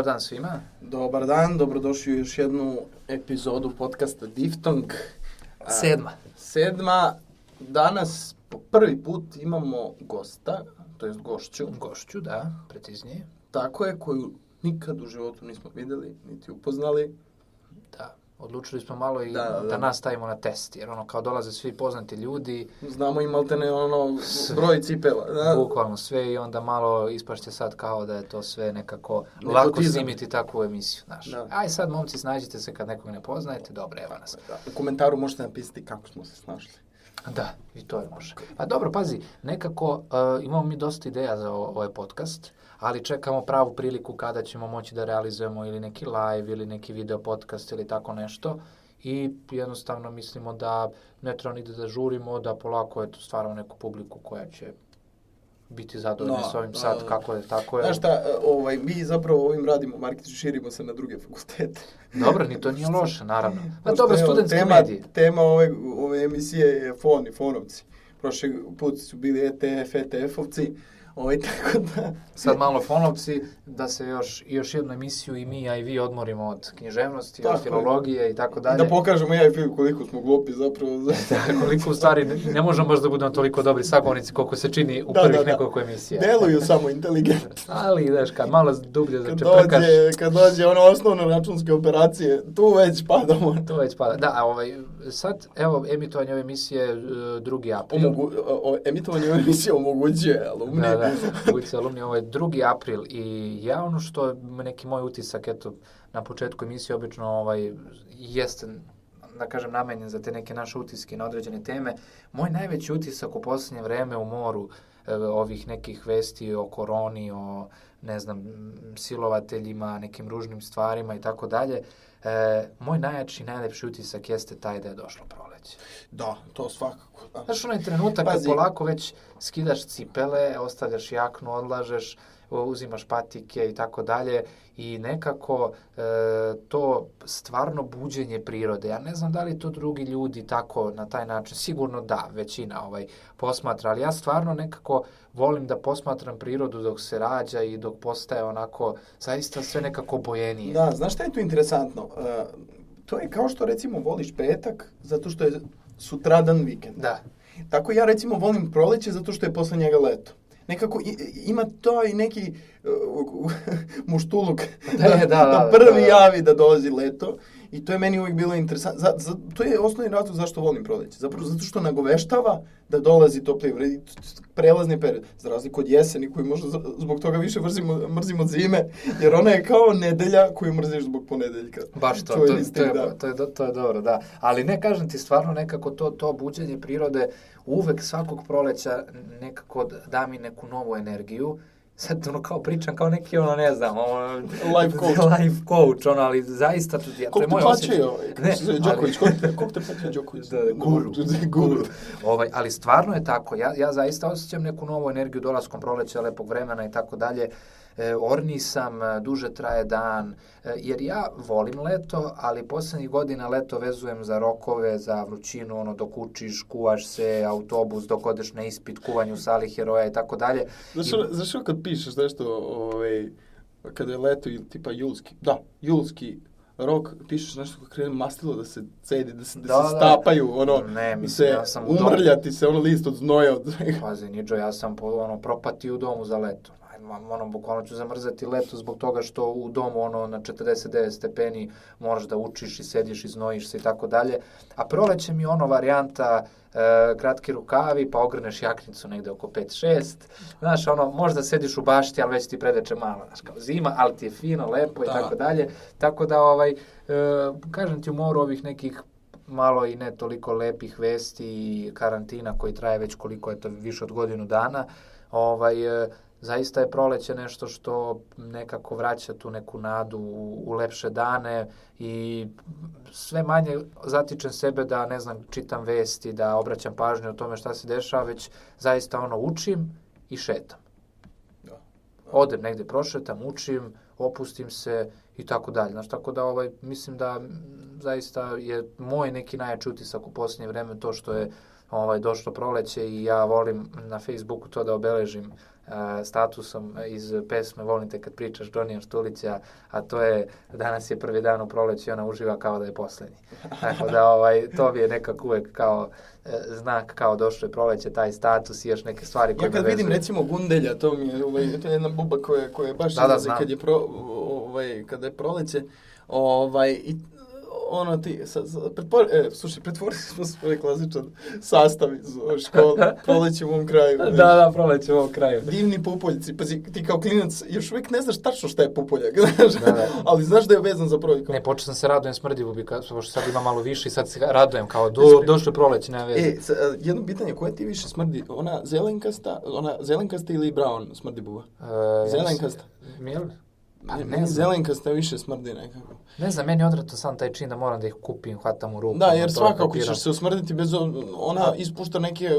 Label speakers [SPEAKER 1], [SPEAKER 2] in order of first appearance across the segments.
[SPEAKER 1] Dobar dan svima.
[SPEAKER 2] Dobar dan, dobrodošli u još jednu epizodu podcasta Diftong. A,
[SPEAKER 1] Sedma.
[SPEAKER 2] Sedma. Danas po prvi put imamo gosta, to jest gošću.
[SPEAKER 1] Gošću, da, preciznije.
[SPEAKER 2] Tako je, koju nikad u životu nismo videli, niti upoznali.
[SPEAKER 1] Da, odlučili smo malo i
[SPEAKER 2] Da,
[SPEAKER 1] da,
[SPEAKER 2] da.
[SPEAKER 1] da nas stavimo na test, jer ono kao dolaze svi poznati ljudi,
[SPEAKER 2] Znamo i maltene ono broj cipela. Da.
[SPEAKER 1] bukvalno sve i onda malo ispašće sad kao da je to sve nekako lako
[SPEAKER 2] Nepotizam.
[SPEAKER 1] snimiti takvu emisiju, znaš.
[SPEAKER 2] Da.
[SPEAKER 1] Aj sad momci snađite se kad nekog ne poznajete, dobro, evo nas.
[SPEAKER 2] Da. U komentaru možete napisati kako smo se snašli.
[SPEAKER 1] Da, i to je može. Pa dobro, pazi, nekako uh, imamo mi dosta ideja za ovaj podcast, ali čekamo pravu priliku kada ćemo moći da realizujemo ili neki live ili neki video podcast ili tako nešto i jednostavno mislimo da ne treba ni da žurimo, da polako eto, stvaramo neku publiku koja će biti zadovoljna
[SPEAKER 2] Da,
[SPEAKER 1] s ovim sad kako je, tako je.
[SPEAKER 2] Znaš šta, e, ovaj, mi zapravo ovim radimo marketing, širimo se na druge fakultete.
[SPEAKER 1] Dobro, ni to nije loše, naravno. Pa dobro,
[SPEAKER 2] evo,
[SPEAKER 1] studentske
[SPEAKER 2] tema,
[SPEAKER 1] medije.
[SPEAKER 2] Tema ove, ove emisije je fon i fonovci. Prošli put su bili ETF, ETF-ovci. Ovaj, tako da...
[SPEAKER 1] Sad malo fonovci, da se još, još jednu emisiju i mi, a i vi odmorimo od književnosti,
[SPEAKER 2] Tako
[SPEAKER 1] od
[SPEAKER 2] je.
[SPEAKER 1] filologije i tako dalje.
[SPEAKER 2] Da pokažemo ja i Filip koliko smo glupi zapravo. Za...
[SPEAKER 1] Da, koliko u stvari ne, ne možemo baš da budemo toliko dobri sagovornici koliko se čini u
[SPEAKER 2] Da,
[SPEAKER 1] prvih
[SPEAKER 2] da, da.
[SPEAKER 1] nekoliko emisija.
[SPEAKER 2] Deluju samo inteligentno.
[SPEAKER 1] Ali, znaš, kad malo dublje
[SPEAKER 2] Kad
[SPEAKER 1] začeprkaš,
[SPEAKER 2] dođe, kad dođe ono osnovne računske operacije, tu već padamo.
[SPEAKER 1] to već pada. Da, a ovaj, sad, evo, emitovanje ove emisije e, drugi april.
[SPEAKER 2] Omogu, o, o, emitovanje ove emisije omogućuje alumni.
[SPEAKER 1] Da, da, Ulica alumni, ovo je drugi april i ja ono što neki moj utisak, eto, na početku emisije obično ovaj, jeste da kažem, namenjen za te neke naše utiske na određene teme. Moj najveći utisak u posljednje vreme u moru e, ovih nekih vesti o koroni, o ne znam, silovateljima, nekim ružnim stvarima i tako dalje, e, moj najjači najlepši utisak jeste taj da je došlo proleće.
[SPEAKER 2] Da, to svakako. Da.
[SPEAKER 1] Znaš, onaj trenutak kad polako već skidaš cipele, ostavljaš jaknu, odlažeš, uzimaš patike i tako dalje i nekako e, to stvarno buđenje prirode. Ja ne znam da li to drugi ljudi tako na taj način, sigurno da, većina ovaj posmatra, ali ja stvarno nekako volim da posmatram prirodu dok se rađa i dok postaje onako zaista sve nekako bojenije.
[SPEAKER 2] Da, znaš šta je tu interesantno? Uh, to je kao što recimo voliš petak, zato što je sutradan vikend.
[SPEAKER 1] Da.
[SPEAKER 2] Tako ja recimo volim proleće zato što je posle njega leto. Nekako i- ima to i neki uh, muštuluk
[SPEAKER 1] Da, da, da, da,
[SPEAKER 2] prvi
[SPEAKER 1] da, da.
[SPEAKER 2] javi da dolazi leto i to je meni uvijek bilo interesantno. Za, za, to je osnovni razlog zašto volim proleće. Zapravo zato što nagoveštava da dolazi vreme, prelazni period. Za razliku od jeseni koju možda zbog toga više mrzimo, mrzimo zime, jer ona je kao nedelja koju mrziš zbog ponedeljka.
[SPEAKER 1] Baš to, to,
[SPEAKER 2] stil,
[SPEAKER 1] to, je,
[SPEAKER 2] da.
[SPEAKER 1] to, je, do- to je dobro, da. Ali ne kažem ti, stvarno nekako to, to buđenje prirode uvek svakog proleća nekako da mi neku novu energiju. Sad ono kao pričam kao neki ono ne znam, ono,
[SPEAKER 2] Life coach.
[SPEAKER 1] life coach, ono, ali zaista to, ja, to je moj osjećaj.
[SPEAKER 2] ovaj, kako zove, Đoković, koliko te- plaćaju Đoković?
[SPEAKER 1] Da, da, guru.
[SPEAKER 2] Guru.
[SPEAKER 1] Ovaj, ali stvarno je tako. Ja, ja zaista osjećam neku novu energiju dolaskom proleća, lepog vremena i tako dalje. E, orni sam, e, duže traje dan, e, jer ja volim leto, ali poslednjih godina leto vezujem za rokove, za vrućinu, ono, dok učiš, kuvaš se, autobus, dok odeš na ispit, kuvanje u sali heroja i tako dalje.
[SPEAKER 2] Znaš, ono kad pišeš nešto, ovaj, kada je leto ili tipa julski, da, julski rok, pišeš nešto kako krene mastilo da se cedi, da se, da,
[SPEAKER 1] Da,
[SPEAKER 2] se
[SPEAKER 1] da.
[SPEAKER 2] stapaju, ono,
[SPEAKER 1] Ne, mislim,
[SPEAKER 2] se
[SPEAKER 1] ja sam
[SPEAKER 2] umrljati se, ono list od znoja, od.
[SPEAKER 1] Pazi, Niđo, ja sam po, ono, propatio u domu za leto. Ono, bukvalno ću zamrzati leto zbog toga što u domu, ono, na 49 stepeni moraš da učiš i sediš i znojiš se i tako dalje. A proleće mi ono varijanta e, kratki rukavi, pa ogrneš jaknicu negde oko 5-6. Znaš, ono, možda sediš u bašti, ali već ti predeče malo, znaš, kao zima, ali ti je fino, lepo i
[SPEAKER 2] Da.
[SPEAKER 1] tako dalje. Tako da, ovaj, e, kažem ti, u moru ovih nekih malo i ne toliko lepih vesti i karantina koji traje već koliko je to više od godinu dana, ovaj, e, zaista je proleće nešto što nekako vraća tu neku nadu u, u lepše dane i sve manje zatičem sebe da, ne znam, čitam vesti, da obraćam pažnju o tome šta se dešava, već zaista ono učim i šetam.
[SPEAKER 2] Da.
[SPEAKER 1] Odem negde, prošetam, učim, opustim se i tako dalje. Znaš, tako da ovaj, mislim da zaista je moj neki najjači utisak u posljednje vreme to što je ovaj, došlo proleće i ja volim na Facebooku to da obeležim statusom iz pesme Volim te kad pričaš Donija Štulića, a to je danas je prvi dan u proleći i ona uživa kao da je poslednji. Tako da ovaj, to bi je nekako uvek kao e, znak kao došlo je proleće, taj status i još neke stvari koje
[SPEAKER 2] Ja kad vidim recimo Gundelja, to mi je, ovaj, to je jedna buba koja, koja baš da, da, kad je pro, ovaj, kada je proleće, ovaj, i ono ti, sa, sa, pretpor, e, slušaj, pretvorili smo svoj klasičan sastav iz škole, proleće u ovom kraju.
[SPEAKER 1] da, da, proleće u ovom kraju.
[SPEAKER 2] Divni pupoljci, pazi, ti kao klinac još uvijek ne znaš tačno šta je pupoljak, znaš, da, da. ali znaš da je vezan za proleće.
[SPEAKER 1] Ne, počeo sam se radujem smrdivu, pošto sad ima malo više i sad se radujem kao do, došlo proleće, nema veze.
[SPEAKER 2] E, sa, e, jedno pitanje, koja ti više smrdi, ona zelenkasta, ona zelenkasta ili brown smrdi buva? Uh, zelenkasta.
[SPEAKER 1] Ja
[SPEAKER 2] Pa ne, ne zelenkasta više smrdi nekako.
[SPEAKER 1] Ne znam, meni je odvratno sam taj čin da moram da ih kupim, hvatam u ruku.
[SPEAKER 2] Da, jer svakako ćeš se usmrditi bez... Ona da. ispušta neke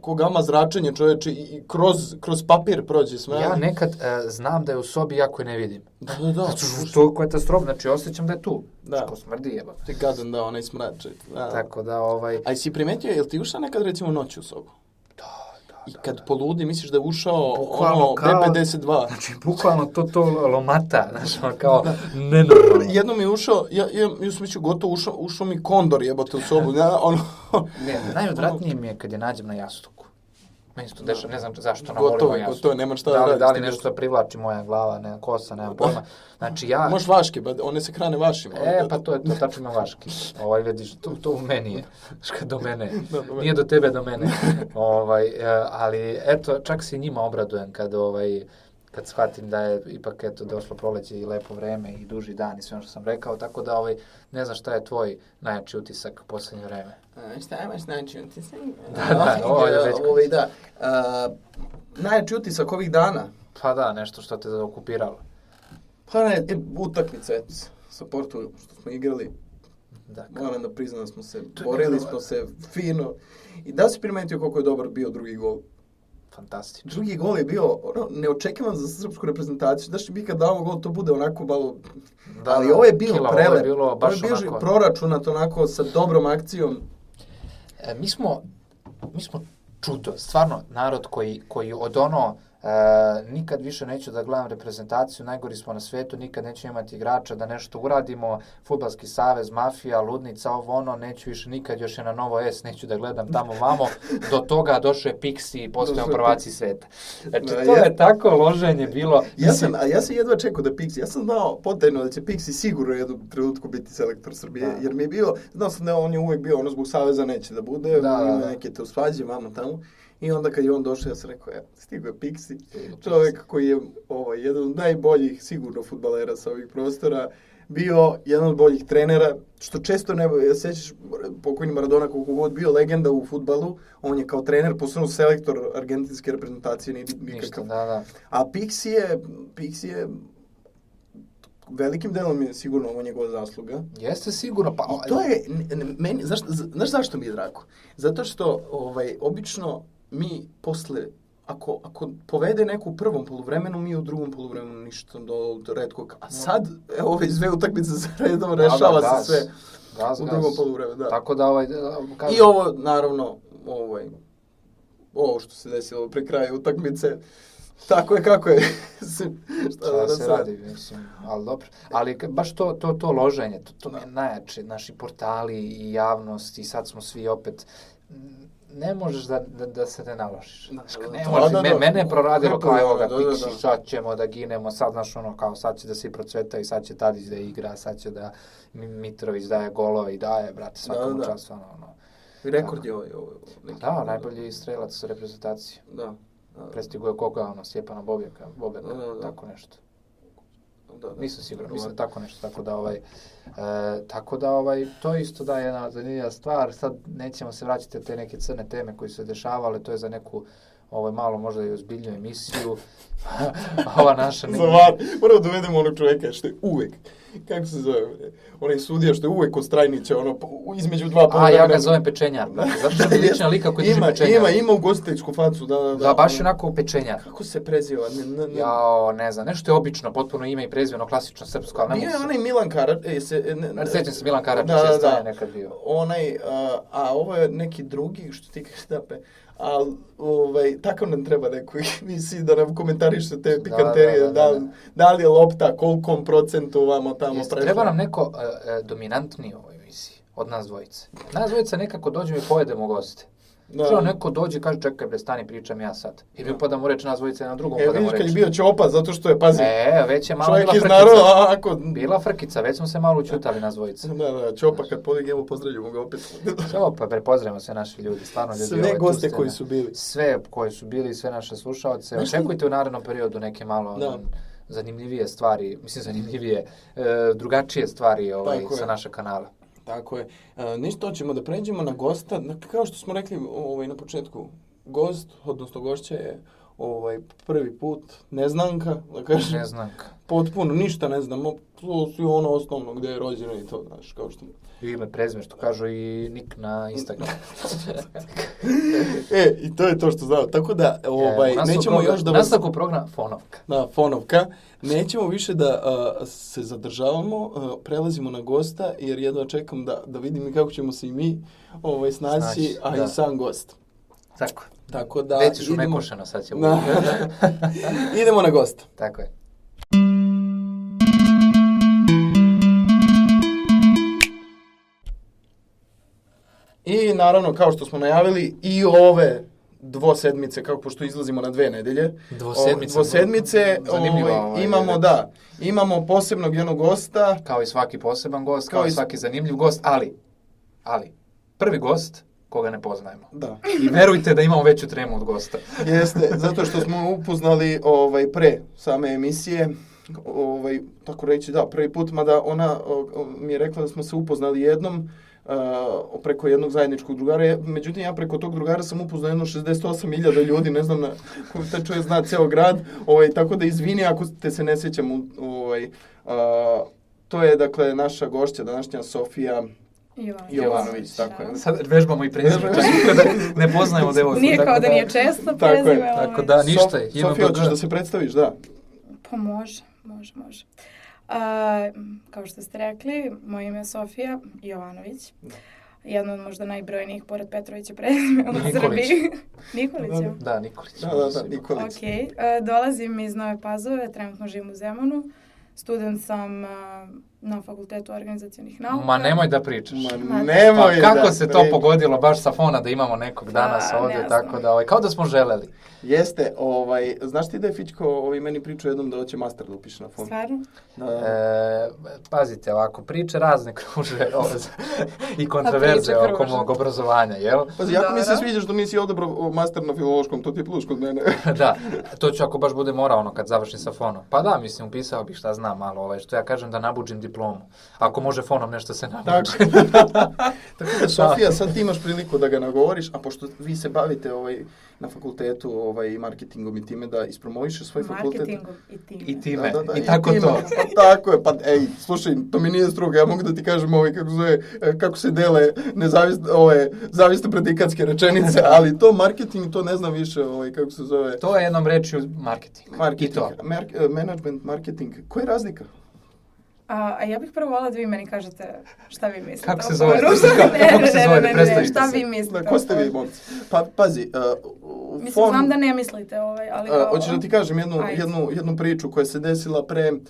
[SPEAKER 2] ko gama zračenje čoveče i kroz, kroz papir prođe smrdi.
[SPEAKER 1] Ja nekad uh, znam da je u sobi, jako je ne vidim.
[SPEAKER 2] Da, da, da.
[SPEAKER 1] Znači, to je katastrofa, znači osjećam da je tu. Da. Što smrdi jeba.
[SPEAKER 2] Ti gadan da, onaj smrad
[SPEAKER 1] Da. Tako da, ovaj...
[SPEAKER 2] A si primetio, jel ti ušla nekad recimo noću u sobu? I kad poludi, misliš da je ušao bukvalno ono kao, B52.
[SPEAKER 1] Znači, bukvalno to to lomata, znači, kao da. nenormalno.
[SPEAKER 2] Jednom je ušao, ja, ja, ja sam mislio, gotovo ušao, ušao mi kondor jebate u sobu. Ja, ono,
[SPEAKER 1] ne, najodvratnije mi je kad je nađem na jastuku. Meni se to deša, ne znam zašto na gotovo, jastuku.
[SPEAKER 2] Gotovo, nema šta
[SPEAKER 1] da,
[SPEAKER 2] da radiš.
[SPEAKER 1] Da li nešto privlači moja glava, ne, kosa, nemam pojma. Znači ja...
[SPEAKER 2] Možeš vaške, ba, one se hrane vašima.
[SPEAKER 1] E, pa to je to tačno na vaški. Ovaj, vidiš, to, to u meni je. Ška do mene. Da, do Nije do tebe, do mene. ovaj, e, ali, eto, čak se njima obradujem kad, ovaj, kad shvatim da je ipak eto došlo proleće i lepo vreme i duži dan i sve ono što sam rekao, tako da ovaj ne znam šta je tvoj najjači utisak u poslednje vreme.
[SPEAKER 2] A, šta imaš najjači utisak?
[SPEAKER 1] Da, da, ovo je već.
[SPEAKER 2] Ovaj, da. Uh, najjači utisak ovih dana?
[SPEAKER 1] Pa da, nešto što te zaokupiralo.
[SPEAKER 2] Pa ne, e, utakmica, eto, sa Portu, što smo igrali. Da, kao... Moram da priznam da smo se, borili smo se fino. I da si primetio koliko je dobar bio drugi gol?
[SPEAKER 1] Fantastično.
[SPEAKER 2] Drugi gol je bio ono, neočekivan za srpsku reprezentaciju. Znaš, mi kad damo gol, to bude onako malo... Da, ali ovo je bio kila, prelep. Ovo je, bilo baš ovo je bio onako... proračunat onako sa dobrom akcijom.
[SPEAKER 1] E, mi smo, mi smo čudo, stvarno narod koji, koji od ono E, nikad više neću da gledam reprezentaciju, najgori smo na svetu, nikad neću imati igrača da nešto uradimo, futbalski savez, mafija, ludnica, ovo ono, neću više nikad, još je na Novo S, neću da gledam tamo vamo, do toga došao je Pixi i postao prvaci sveta. Znači, to ja, je tako loženje bilo.
[SPEAKER 2] Ja sam, a ja sam jedva čekao da Pixi, ja sam znao potajno da će Pixi sigurno jednom trenutku biti selektor Srbije, da. jer mi je bio, znao sam da on je uvek bio, ono zbog saveza neće da bude, da, da, da. neke te usvađe, mamo tamo. I onda kad je on došao, ja sam rekao, evo, stigo je Pixi, čovjek koji je ovaj, jedan od najboljih, sigurno, futbalera sa ovih prostora, bio jedan od boljih trenera, što često ne, ja sećaš, pokojni Maradona koliko god bio legenda u futbalu, on je kao trener postao selektor argentinske reprezentacije, nije nikakav. Ništa,
[SPEAKER 1] da, da.
[SPEAKER 2] A Pixi je, Pixi je velikim delom je sigurno ovo njegova zasluga.
[SPEAKER 1] Jeste sigurno, pa...
[SPEAKER 2] I to je, meni, znaš, znaš zašto mi je drago? Zato što, ovaj, obično, mi posle ako, ako povede neku u prvom poluvremenu, mi u drugom poluvremenu ništa do, do redkog. A sad, evo, ove dve utakmice za redom rešava da, da, se sve gas, u drugom poluvremenu. Da.
[SPEAKER 1] Tako da ovaj... Da,
[SPEAKER 2] kažem... I ovo, naravno, ovaj, ovo što se desilo pre kraja utakmice, Tako je kako je.
[SPEAKER 1] Šta da, da se radi, mislim, ali dobro. Ali baš to, to, to loženje, to, to mi je najjače, naši portali i javnost i sad smo svi opet ne možeš da, da, da se ne naložiš. Znaš, ne da, možeš, da, da, me, mene je proradilo kao evo ga, da, da, da. sad ćemo da ginemo, sad znaš ono kao sad će da se procveta i sad će Tadić da igra, sad će da Mitrović daje golove i daje, brate, svakom da, da. čast, ono, ono.
[SPEAKER 2] I rekord je ovaj, ovaj.
[SPEAKER 1] Neki, da, najbolji strelac sa reprezentacije.
[SPEAKER 2] Da.
[SPEAKER 1] da. Prestigo je koga, ono, Stjepana Bobjaka, Bobeka, da, da, da. tako nešto. Da, da. Nisam siguran, mislim tako nešto, tako da ovaj, e, tako da ovaj, to isto da je jedna zanimljiva stvar, sad nećemo se vraćati na te neke crne teme koje su se dešavale, to je za neku ovaj, malo možda i ozbiljniju emisiju, ova naša...
[SPEAKER 2] Zavar, moramo da uvedemo onog čoveka što je uvek kako se zove, onaj sudija što je uvek od Strajnića, ono, između dva
[SPEAKER 1] A, ja ga zovem pečenjar. Zato što mi liči na lika koji
[SPEAKER 2] ima,
[SPEAKER 1] pečenjar.
[SPEAKER 2] ima, ima ugostiteljsku facu, da, da, da.
[SPEAKER 1] Da, baš je onako pečenjar.
[SPEAKER 2] Kako se preziva? Ne, ne, ne.
[SPEAKER 1] Jao, ne znam, nešto je obično, potpuno ime i prezime, ono klasično srpsko, ali ne mogu
[SPEAKER 2] je
[SPEAKER 1] se...
[SPEAKER 2] onaj Milan Karadž, e, se, ne, ne,
[SPEAKER 1] se Milan Karadžić,
[SPEAKER 2] Da,
[SPEAKER 1] je
[SPEAKER 2] da, da.
[SPEAKER 1] nekad bio.
[SPEAKER 2] Onaj, a, a ovo je neki drugi, što ti kažeš da pe, ali ovaj, tako nam treba neko emisiji da nam komentariše te pikanterije, da,
[SPEAKER 1] da, da, da.
[SPEAKER 2] da li je lopta, kolkom procentu vamo tamo
[SPEAKER 1] Jeste,
[SPEAKER 2] prešla.
[SPEAKER 1] treba nam neko e, dominantniji u ovoj emisiji, od nas dvojice. Nas dvojice nekako dođemo i pojedemo goste.
[SPEAKER 2] Da.
[SPEAKER 1] Što neko dođe i kaže, čekaj bre, stani, pričam ja sad. I mi upadamo u reč, nas dvojice na drugom
[SPEAKER 2] E,
[SPEAKER 1] upadamo
[SPEAKER 2] vidiš
[SPEAKER 1] u
[SPEAKER 2] kad
[SPEAKER 1] reč.
[SPEAKER 2] je bio Ćopa, zato što je, pazi,
[SPEAKER 1] E, već je malo bila frkica.
[SPEAKER 2] naroda, a ako...
[SPEAKER 1] Bila frkica, već smo se malo učutali nas dvojice.
[SPEAKER 2] Da, da, Ćopa kad podigne, evo pozdravljamo ga opet.
[SPEAKER 1] Ćao, pa bre, pozdravimo sve naši ljudi, stvarno ljudi.
[SPEAKER 2] Sve
[SPEAKER 1] ovaj,
[SPEAKER 2] goste
[SPEAKER 1] ste
[SPEAKER 2] koji
[SPEAKER 1] na-
[SPEAKER 2] su bili.
[SPEAKER 1] Sve koji su bili, sve naše
[SPEAKER 2] šta-
[SPEAKER 1] Očekujte u narednom periodu neke malo
[SPEAKER 2] Da.
[SPEAKER 1] zanimljivije stvari, mislim zanimljivije, e, drugačije stvari ovaj, sa našeg kanala.
[SPEAKER 2] Tako je. E, ništa, hoćemo da pređemo na gosta. Na- Kao što smo rekli ovaj, na početku, gost, odnosno gošća je ovaj, prvi put neznanka, da kažem.
[SPEAKER 1] Ne znam.
[SPEAKER 2] Potpuno, ništa ne znamo. To su ono osnovno gde je rođeno i to, znaš, kao što...
[SPEAKER 1] Ime, prezime, što kažu i nik na Instagramu.
[SPEAKER 2] E, i to je to što znamo. Tako da, ovaj,
[SPEAKER 1] E, u nastavku
[SPEAKER 2] nećemo
[SPEAKER 1] program-
[SPEAKER 2] još da vas...
[SPEAKER 1] Nastavku program Fonovka.
[SPEAKER 2] Da, fonovka. Nećemo više da a, se zadržavamo, a, prelazimo na gosta, jer jedva čekam da, da vidim i kako ćemo se i mi ovaj, snaći,
[SPEAKER 1] Snaći,
[SPEAKER 2] a
[SPEAKER 1] da.
[SPEAKER 2] i sam gost.
[SPEAKER 1] Tako.
[SPEAKER 2] Tako da...
[SPEAKER 1] Već ćeš u
[SPEAKER 2] idemo-
[SPEAKER 1] Mekošeno, sad će
[SPEAKER 2] Da. idemo na gosta.
[SPEAKER 1] Tako je.
[SPEAKER 2] I naravno, kao što smo najavili, i ove dvosedmice, kako pošto izlazimo na dve nedelje.
[SPEAKER 1] Dvosedmice.
[SPEAKER 2] Dvosedmice,
[SPEAKER 1] Zanimljiva
[SPEAKER 2] ovaj, imamo, da, imamo posebnog jednog gosta.
[SPEAKER 1] Kao i svaki poseban gost,
[SPEAKER 2] Kao
[SPEAKER 1] kao,
[SPEAKER 2] i
[SPEAKER 1] svaki zanimljiv gost, ali, ali, prvi gost koga ne poznajemo.
[SPEAKER 2] Da,
[SPEAKER 1] I verujte da imamo veću tremu od gosta.
[SPEAKER 2] jeste, zato što smo upoznali ovaj, pre same emisije, ovaj, tako reći, da, prvi put, mada ona o, mi je rekla da smo se upoznali jednom, uh, preko jednog zajedničkog drugara, međutim ja preko tog drugara sam upoznao jedno 68.000 ljudi, ne znam na koji taj čovjek zna ceo grad, ovaj, tako da izvini ako te se ne sjećam, u- ovaj, uh, to je dakle naša gošća današnja Sofija
[SPEAKER 3] Jovanović.
[SPEAKER 2] Jovanović, tako je.
[SPEAKER 1] Sad vežbamo i prezime, čak kada ne poznajemo devojku.
[SPEAKER 3] Nije
[SPEAKER 1] tako
[SPEAKER 3] kao da nije često
[SPEAKER 2] Tako je,
[SPEAKER 3] prezime.
[SPEAKER 1] tako
[SPEAKER 3] ovaj.
[SPEAKER 1] da- ništa,
[SPEAKER 2] Sof- Sofija,
[SPEAKER 1] da-
[SPEAKER 2] hoćeš da se predstaviš, da.
[SPEAKER 3] Pa može, može, može. A, kao što ste rekli, moje ime je Sofija Jovanović. Jedno od možda najbrojnijih, pored Petrovića prezime u
[SPEAKER 1] Nikolić.
[SPEAKER 3] Srbiji. Nikolića.
[SPEAKER 1] Da, Nikolić.
[SPEAKER 2] Da, da, da, Nikolić.
[SPEAKER 3] Ok, a, dolazim iz Nove Pazove, trenutno živim u Zemunu. Student sam a, na fakultetu organizacijonih nauka.
[SPEAKER 1] Ma nemoj da pričaš.
[SPEAKER 2] Ma nemoj
[SPEAKER 1] Pa kako
[SPEAKER 2] da
[SPEAKER 1] se to pogodilo baš sa fona da imamo nekog danas
[SPEAKER 3] Pa,
[SPEAKER 1] ovdje,
[SPEAKER 3] ne znam.
[SPEAKER 1] tako da, ovaj, kao da smo želeli.
[SPEAKER 2] Jeste, ovaj, znaš ti da je Fićko ovaj, meni pričao jednom da hoće master da upiše na fond?
[SPEAKER 3] Stvarno?
[SPEAKER 2] Da,
[SPEAKER 1] E, pazite, ovako, priče razne kruže i kontroverze
[SPEAKER 3] priče
[SPEAKER 1] oko mog obrazovanja, jel?
[SPEAKER 2] Pazi, jako mi se
[SPEAKER 3] Dobro.
[SPEAKER 2] sviđa što nisi odabrao master na filološkom, to ti je plus kod mene.
[SPEAKER 1] da, to ću ako baš bude morao ono kad završim sa fonom. Pa da, mislim, upisao bih šta znam malo, ovaj, što ja kažem da nabuđim diplomu. Ako može fonom nešto se nabuđi.
[SPEAKER 2] Tako. Tako da, Sofija, sad ti imaš priliku da ga nagovoriš, a pošto vi se bavite ovaj, na fakultetu ovaj, marketingom i time da ispromovišeš svoj fakultet.
[SPEAKER 3] Marketingom i time.
[SPEAKER 1] I time,
[SPEAKER 2] Da, da, da,
[SPEAKER 1] i tako
[SPEAKER 2] time.
[SPEAKER 1] to.
[SPEAKER 2] Pa tako je, pa ej, slušaj, to mi nije struga, ja mogu da ti kažem ovaj, kako, zove, kako se dele nezavisne, ove, zavisne predikatske rečenice, ali to marketing, to ne znam više, ovaj, kako se zove.
[SPEAKER 1] To je jednom rečju marketing.
[SPEAKER 2] Marketing,
[SPEAKER 1] I to.
[SPEAKER 2] Mer- e, management, marketing, koja je razlika?
[SPEAKER 3] A, a ja bih prvo volila da vi meni kažete šta vi mislite.
[SPEAKER 1] Kako se zove? Kako-
[SPEAKER 3] Ne,
[SPEAKER 1] kako
[SPEAKER 3] ne,
[SPEAKER 1] se
[SPEAKER 3] ne,
[SPEAKER 1] zove?
[SPEAKER 3] ne, ne, ne,
[SPEAKER 1] Predstavite
[SPEAKER 3] Šta vi mislite?
[SPEAKER 2] Da, ko ste vi, momci? Pa, pazi, uh,
[SPEAKER 3] Mislim,
[SPEAKER 2] fon-
[SPEAKER 3] znam da ne mislite ovaj, ali...
[SPEAKER 2] Uh, hoćeš da ti kažem jednu,
[SPEAKER 3] Ajde.
[SPEAKER 2] jednu, jednu priču koja se desila pre, uh,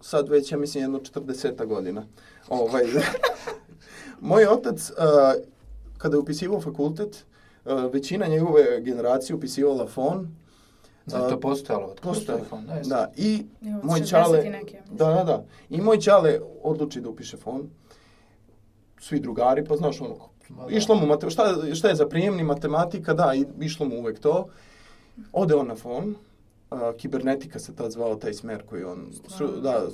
[SPEAKER 2] sad već, ja mislim, jedno 40 godina. Ovaj, moj otac, uh, kada je upisivao fakultet, uh, većina njegove generacije upisivala fon.
[SPEAKER 1] Zato to postojalo. od
[SPEAKER 2] Postoje.
[SPEAKER 1] telefon, da, jeste.
[SPEAKER 2] Da, i
[SPEAKER 3] Evo,
[SPEAKER 2] moj
[SPEAKER 3] 60
[SPEAKER 2] čale...
[SPEAKER 3] neke, ja.
[SPEAKER 2] Da, da, da. I moj čale odluči da upiše fon. Svi drugari, pa znaš ono,
[SPEAKER 1] Ma da.
[SPEAKER 2] išlo mu, mate, šta, šta je za prijemni matematika, da, i, išlo mu uvek to. Ode on na fon, a, kibernetika se tad zvao taj smer koji on,
[SPEAKER 3] Stvarno?
[SPEAKER 2] da,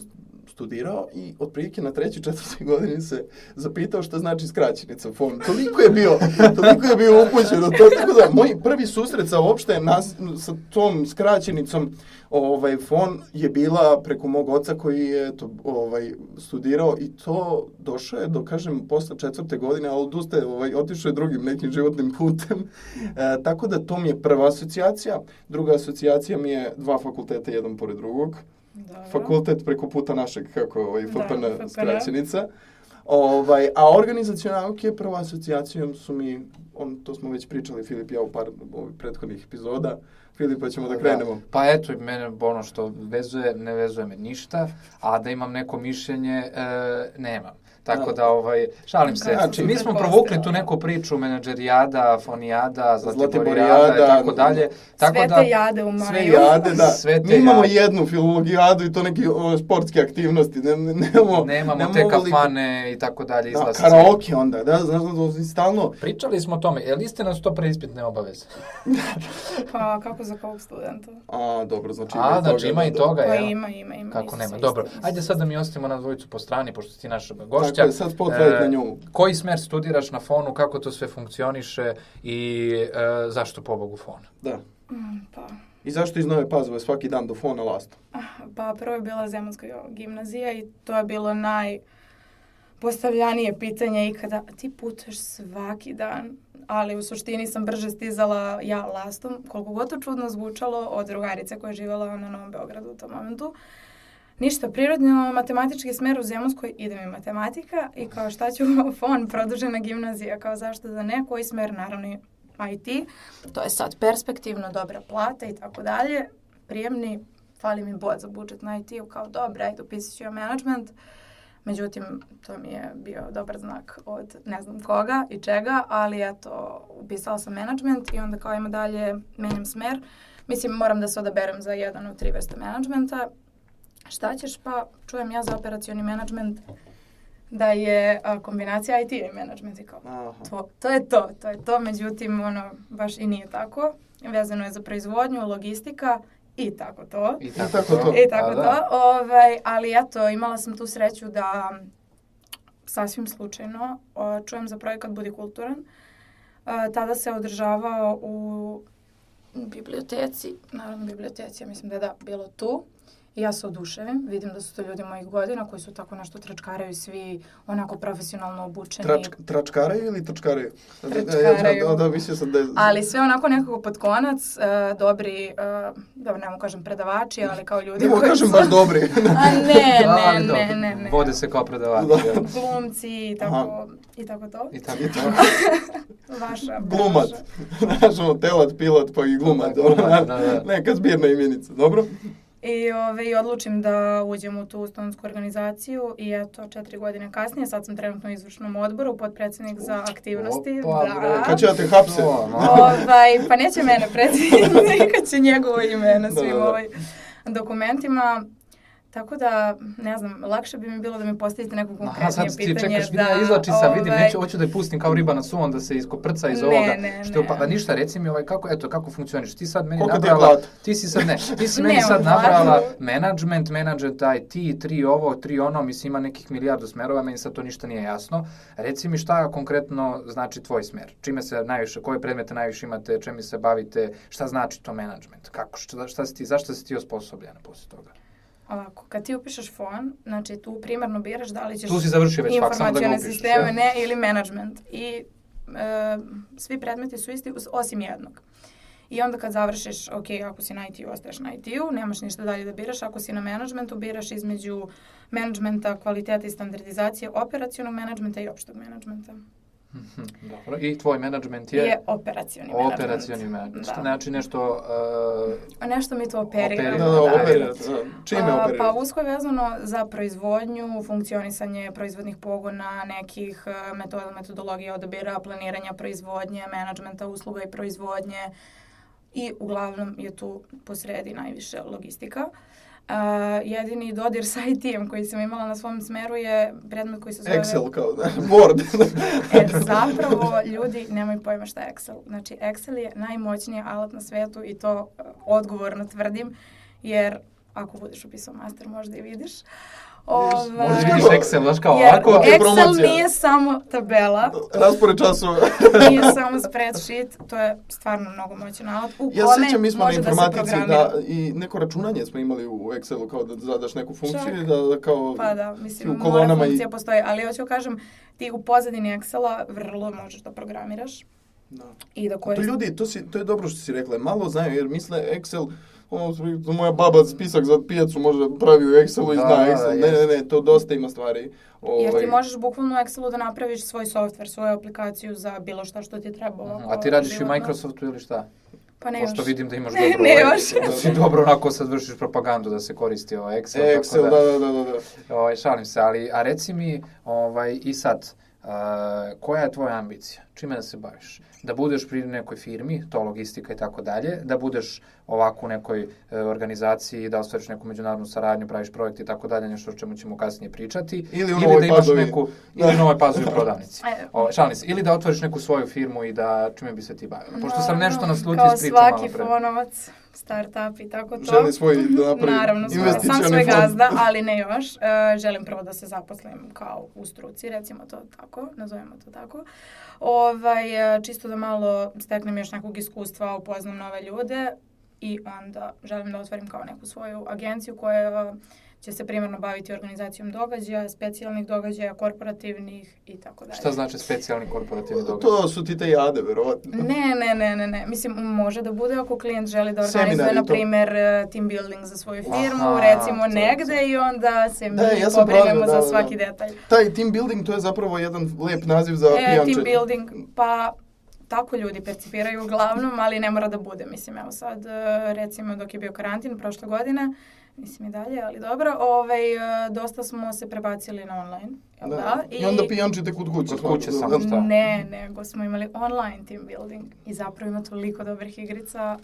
[SPEAKER 2] studirao i otprilike na trećoj, četvrtoj godini se zapitao šta znači skraćenica FON. Toliko je bio, toliko je bio upućen to, tako da moj prvi susret sa uopšte nas, sa tom skraćenicom ovaj, FON je bila preko mog oca koji je to ovaj, studirao i to došao je do, kažem, posle četvrte godine, ali odustaje, ovaj, otišao je drugim nekim životnim putem. E, tako da to mi je prva asocijacija. Druga asocijacija mi je dva fakulteta, jedan pored drugog.
[SPEAKER 3] Dobro.
[SPEAKER 2] Fakultet preko puta našeg, kako ovaj,
[SPEAKER 3] Da,
[SPEAKER 2] FPN
[SPEAKER 3] FPN.
[SPEAKER 2] skraćenica. Ovaj, a organizacione nauke prva asocijacijom su mi, on, to smo već pričali, Filip i ja u par ovih prethodnih epizoda. Filip, pa ćemo da krenemo.
[SPEAKER 1] Pa eto, mene ono što vezuje, ne vezuje me ništa, a da imam neko mišljenje, e, nemam. Tako
[SPEAKER 2] Da.
[SPEAKER 1] da, ovaj, šalim se.
[SPEAKER 2] Znači,
[SPEAKER 1] mi smo provukli tu neku priču menadžerijada, fonijada,
[SPEAKER 2] Zlatiborijada,
[SPEAKER 1] i tako dalje. Tako
[SPEAKER 3] Sve
[SPEAKER 1] da,
[SPEAKER 3] te jade u maju.
[SPEAKER 2] Sve jade, da. Mi imamo
[SPEAKER 1] jade.
[SPEAKER 2] jednu filologijadu i to neke o, sportske aktivnosti. Ne, ne, nemamo,
[SPEAKER 1] nemamo te kafane i tako dalje,
[SPEAKER 2] Da, karaoke onda, da, znaš, da, da, stalno,
[SPEAKER 1] Pričali smo o tome, je li istina da su to preispitne obaveze?
[SPEAKER 3] Pa kako za kog studenta?
[SPEAKER 2] a, dobro, znači...
[SPEAKER 1] A,
[SPEAKER 2] ima i
[SPEAKER 1] znači ima i
[SPEAKER 2] da,
[SPEAKER 1] toga,
[SPEAKER 3] Pa
[SPEAKER 1] jel?
[SPEAKER 3] ima, ima, ima.
[SPEAKER 1] Kako nema? Dobro, ajde sad da mi ostavimo na dvojicu po strani, pošto si ti
[SPEAKER 2] Tako je, sad spotlight
[SPEAKER 1] E,
[SPEAKER 2] na nju.
[SPEAKER 1] Koji smer studiraš na fonu, kako to sve funkcioniše i e, zašto pobogu fon?
[SPEAKER 2] Da.
[SPEAKER 3] Mm, Pa,
[SPEAKER 2] I zašto iz Nove Pazove svaki dan do fona lasta?
[SPEAKER 3] pa prvo je bila Zemunska gimnazija i to je bilo naj postavljanije pitanje ikada. Ti putuješ svaki dan, ali u suštini sam brže stizala ja lastom, koliko god to čudno zvučalo od drugarice koja je živjela na Novom Beogradu u tom momentu. Ništa, prirodno matematički smer u Zemunskoj ide mi matematika i kao šta ću fon, produžena gimnazija, kao zašto da ne, koji smer, naravno IT. To je sad perspektivno, dobra plata i tako dalje. Prijemni, fali mi bod za budžet na IT-u, kao dobro, ajde, upisat ću management. Međutim, to mi je bio dobar znak od ne znam koga i čega, ali eto, upisala sam management i onda kao ima dalje, menjam smer. Mislim, moram da se odaberem za jedan od tri vrste managementa. Šta ćeš? Pa čujem ja za operacioni management da je a, kombinacija IT i management i kao
[SPEAKER 2] Aha.
[SPEAKER 3] to, to je to, to je to, međutim, ono, baš i nije tako. Vezano je za proizvodnju, logistika i tako to.
[SPEAKER 1] I
[SPEAKER 2] tako to.
[SPEAKER 3] I tako
[SPEAKER 1] Pa
[SPEAKER 3] to,
[SPEAKER 1] da.
[SPEAKER 3] ovaj, ali eto, imala sam tu sreću da sasvim slučajno o, čujem za projekat Budi kulturan. A, tada se održavao u biblioteci, naravno biblioteci, ja mislim da je da bilo tu. I ja se oduševim, vidim da su to ljudi mojih godina koji su tako nešto tračkaraju svi onako profesionalno obučeni.
[SPEAKER 2] Trač, tračkaraju ili trčkaraju?
[SPEAKER 3] Tračkaraju.
[SPEAKER 2] Da, da, da, mislio sam da je...
[SPEAKER 3] Ali sve onako nekako pod konac, e, dobri, e, dobro, ne mogu kažem predavači, ali kao ljudi
[SPEAKER 2] Ne mogu
[SPEAKER 3] koji
[SPEAKER 2] kažem
[SPEAKER 3] su-
[SPEAKER 2] baš dobri.
[SPEAKER 3] A ne, ne,
[SPEAKER 1] dobro,
[SPEAKER 3] ne, ne, ne.
[SPEAKER 1] Vode se kao predavači.
[SPEAKER 2] Da.
[SPEAKER 3] Glumci i tako,
[SPEAKER 2] Aha.
[SPEAKER 3] i tako to.
[SPEAKER 1] I tako
[SPEAKER 2] I
[SPEAKER 1] to.
[SPEAKER 3] Vaša
[SPEAKER 2] Glumat. Znaš, telat, pilot, pa i glumat.
[SPEAKER 1] Da, glumat, da, da.
[SPEAKER 2] Neka zbirna imenica, dobro?
[SPEAKER 3] I, ove, I odlučim da uđem u tu studentsku organizaciju i eto, četiri godine kasnije, sad sam trenutno u izvršnom odboru, potpredsjednik za aktivnosti.
[SPEAKER 1] Opa,
[SPEAKER 3] da.
[SPEAKER 2] Kad će da te hapse?
[SPEAKER 3] Ovaj, pa neće mene predsjednik, kad će njegovo ime na
[SPEAKER 2] Da,
[SPEAKER 3] svim
[SPEAKER 2] da, da.
[SPEAKER 3] ovaj dokumentima. Tako da, ne znam, lakše bi mi bilo da mi postavite neko
[SPEAKER 1] Aha,
[SPEAKER 3] konkretnije
[SPEAKER 1] sad ti
[SPEAKER 3] pitanje.
[SPEAKER 1] čekaš, vidim, ja izlači sam, vidim,
[SPEAKER 3] ovaj,
[SPEAKER 1] neću, hoću da je pustim kao riba na suvom, da se iskoprca iz
[SPEAKER 3] Ne,
[SPEAKER 1] ovoga.
[SPEAKER 3] ne,
[SPEAKER 1] što,
[SPEAKER 3] ne.
[SPEAKER 1] pa, ništa, reci mi ovaj, kako, eto, kako funkcioniš. Ti sad meni
[SPEAKER 2] Koliko ti
[SPEAKER 1] nabrala,
[SPEAKER 2] plata?
[SPEAKER 1] ti si sad, ne, ti si
[SPEAKER 3] Ne,
[SPEAKER 1] meni sad nabrala management, management IT, tri ovo, tri ono, mislim ima nekih milijardu smerova, meni sad to ništa nije jasno. Reci mi šta konkretno znači tvoj smer? Čime se najviše, koje predmete najviše imate, čime se bavite, šta znači to management? Kako, šta, šta si ti, zašto si ti osposobljena posle toga?
[SPEAKER 3] Ovako, kad ti upišeš fon, znači tu primarno biraš da li ćeš
[SPEAKER 1] Tu si završio već samo da
[SPEAKER 3] sisteme,
[SPEAKER 1] jel?
[SPEAKER 3] ne, ili management. I e, svi predmeti su isti osim jednog. I onda kad završiš, ok, ako si na IT-u, ostaješ na IT-u, nemaš ništa dalje da biraš. Ako si na managementu, biraš između managementa, kvaliteta i standardizacije, operacionog menadžmenta i opštog menadžmenta.
[SPEAKER 1] Mhm, Dobro, i tvoj management je?
[SPEAKER 3] Je operacioni menadžment.
[SPEAKER 1] Operacioni menadžment.
[SPEAKER 3] Da.
[SPEAKER 1] Znači nešto... Uh,
[SPEAKER 3] A Nešto mi to operiramo.
[SPEAKER 1] Operiramo,
[SPEAKER 2] Da, da,
[SPEAKER 1] da,
[SPEAKER 2] operirate. da. Čime
[SPEAKER 3] A,
[SPEAKER 2] operirate?
[SPEAKER 3] Pa usko je vezano za proizvodnju, funkcionisanje proizvodnih pogona, nekih e, metoda, metodologija odabira, planiranja proizvodnje, menadžmenta usluga i proizvodnje i uglavnom je tu posredi najviše logistika. Uh, jedini dodir sa IT-em koji sam imala na svom smeru je predmet koji se zove...
[SPEAKER 2] Excel kao, da, Word.
[SPEAKER 3] E, zapravo, ljudi nemaju pojma šta je Excel. Znači, Excel je najmoćniji alat na svetu i to e, odgovorno tvrdim, jer ako budeš upisao master možda i vidiš.
[SPEAKER 2] Možeš
[SPEAKER 1] Možeš vidiš Excel, znaš kao
[SPEAKER 3] Jer
[SPEAKER 1] ovako.
[SPEAKER 3] Excel
[SPEAKER 2] promocija.
[SPEAKER 3] nije samo tabela,
[SPEAKER 2] Raspored časova.
[SPEAKER 3] nije samo spreadsheet, to je stvarno mnogo moćan alat u
[SPEAKER 2] Ja
[SPEAKER 3] kome
[SPEAKER 2] sećam, mi smo na
[SPEAKER 3] da
[SPEAKER 2] informatici
[SPEAKER 3] programira.
[SPEAKER 2] da, i neko računanje smo imali u Excelu kao da zadaš neku funkciju
[SPEAKER 3] Čak.
[SPEAKER 2] da, da kao...
[SPEAKER 3] Pa da, mislim,
[SPEAKER 2] u
[SPEAKER 3] mora
[SPEAKER 2] kolonama i-
[SPEAKER 3] funkcija postoji, ali hoću da kažem, ti u pozadini Excela vrlo možeš da programiraš
[SPEAKER 2] Da.
[SPEAKER 3] i da
[SPEAKER 2] To
[SPEAKER 3] koristiš.
[SPEAKER 2] ljudi, to, si, to je dobro što si rekla, malo znaju jer misle Excel, ono, moja baba spisak za pijacu može da pravi u Excelu i
[SPEAKER 1] Da,
[SPEAKER 2] zna
[SPEAKER 1] da,
[SPEAKER 2] Excel. Ne, ne, ne, to dosta ima stvari.
[SPEAKER 3] Jer
[SPEAKER 2] Ovaj,
[SPEAKER 3] ti možeš bukvalno u Excelu da napraviš svoj software, svoju aplikaciju za bilo šta što ti treba. ovako
[SPEAKER 1] A ti radiš i u. Microsoftu ili šta?
[SPEAKER 3] Pa ne
[SPEAKER 1] Pošto
[SPEAKER 3] još.
[SPEAKER 1] vidim da imaš dobro...
[SPEAKER 3] ne
[SPEAKER 1] ovaj,
[SPEAKER 3] još.
[SPEAKER 1] Da si dobro onako sad vršiš propagandu da se koristi ovaj Excel.
[SPEAKER 2] Excel,
[SPEAKER 1] tako
[SPEAKER 2] da, da, da, da. da.
[SPEAKER 1] Ovaj, šalim se, ali a reci mi ovaj, i sad, uh, koja je tvoja ambicija? Čime da se baviš? Da budeš pri nekoj firmi, to logistika i tako dalje, da budeš ovako u nekoj e, organizaciji, da ostvariš neku međunarodnu saradnju, praviš projekte i tako dalje, nešto o čemu ćemo kasnije pričati.
[SPEAKER 2] Ili u
[SPEAKER 1] ili
[SPEAKER 2] Novoj
[SPEAKER 1] da imaš
[SPEAKER 2] Pazovi.
[SPEAKER 1] neku, ili u Novoj pazovi prodavnici.
[SPEAKER 3] E,
[SPEAKER 1] Ovaj, šalim se, ili da otvoriš neku svoju firmu i da čime bi se ti bavila. Pošto sam nešto
[SPEAKER 3] Naravno,
[SPEAKER 1] naslutio
[SPEAKER 3] Kao
[SPEAKER 1] iz priče malo
[SPEAKER 3] svaki
[SPEAKER 1] pre.
[SPEAKER 3] fonovac, startup i tako to.
[SPEAKER 2] Želi svoj da napravi
[SPEAKER 3] Naravno, sam svoj gazda, ali ne još. E, želim prvo da se zaposlim kao u struci, recimo to tako, nazovemo to tako. Ovaj, e, čisto da malo steknem još nekog iskustva, upoznam nove ljude i onda želim da otvorim kao neku svoju agenciju koja e, će se primarno baviti organizacijom događaja, specijalnih događaja, korporativnih i tako dalje.
[SPEAKER 1] Šta znači specijalni korporativni događaj?
[SPEAKER 2] To su ti te jade, verovatno.
[SPEAKER 3] Ne, ne, ne, ne, ne. Mislim, može da bude ako klijent želi da organizuje, na
[SPEAKER 2] to.
[SPEAKER 3] primjer, eh, team building za svoju firmu,
[SPEAKER 1] Aha,
[SPEAKER 3] recimo
[SPEAKER 1] to
[SPEAKER 3] negde i onda se mi
[SPEAKER 2] Da, ja
[SPEAKER 3] pobrinemo
[SPEAKER 2] da,
[SPEAKER 3] za
[SPEAKER 2] da,
[SPEAKER 3] svaki
[SPEAKER 2] da.
[SPEAKER 3] detalj.
[SPEAKER 2] Taj team building, to je zapravo jedan lep naziv za
[SPEAKER 3] E,
[SPEAKER 2] pijanče.
[SPEAKER 3] team building, pa tako ljudi percipiraju uglavnom, ali ne mora da bude. Mislim, evo sad, eh, recimo dok je bio karantin prošle godine, mislim i dalje, ali dobro, ovaj, eh, dosta smo se prebacili na online, jel da?
[SPEAKER 2] Da. I onda pijančite kod kuće.
[SPEAKER 1] Kod kuće
[SPEAKER 2] svakako.
[SPEAKER 1] samo, šta?
[SPEAKER 3] Ne, nego smo imali online team building i zapravo ima toliko dobrih igrica.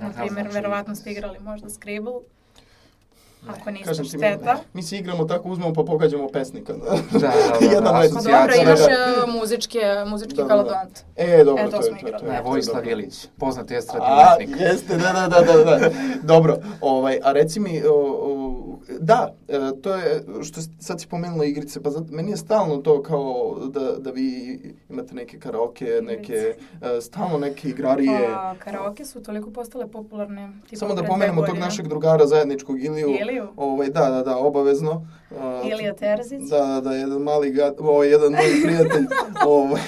[SPEAKER 3] Na primjer,
[SPEAKER 1] znači-
[SPEAKER 3] verovatno ste igrali možda Scribble. Ako niste,
[SPEAKER 2] Kažem ti, mi,
[SPEAKER 3] šteta.
[SPEAKER 2] mi se igramo tako, uzmemo pa pogađamo pesnika.
[SPEAKER 1] Da, da, da,
[SPEAKER 2] Jedan
[SPEAKER 1] da,
[SPEAKER 2] let.
[SPEAKER 3] Pa dobro, imaš
[SPEAKER 2] da.
[SPEAKER 3] e, muzičke, muzički
[SPEAKER 2] Da, da, da.
[SPEAKER 3] kalodont.
[SPEAKER 2] E, dobro,
[SPEAKER 3] E, to
[SPEAKER 2] to,
[SPEAKER 3] smo
[SPEAKER 2] je, to, je, to, je, je
[SPEAKER 1] Vojislav. Ilić, poznati estradni
[SPEAKER 2] A,
[SPEAKER 1] umetnik.
[SPEAKER 2] jeste, da, da, da, da, da. Dobro, ovaj, a reci mi, o, o, da, e, to je, što sad si pomenula igrice, pa zato, meni je stalno to kao da, da vi imate neke karaoke, neke, e, stalno neke igrarije.
[SPEAKER 3] Pa, karaoke su toliko postale popularne. tipa
[SPEAKER 2] Samo da pomenemo tog našeg drugara zajedničkog Iliju.
[SPEAKER 3] Iliju?
[SPEAKER 2] Ovaj, da, da, da, obavezno. A,
[SPEAKER 3] Ilija Terzić.
[SPEAKER 2] Da, da, da, jedan mali ovaj, jedan moj prijatelj, ovaj,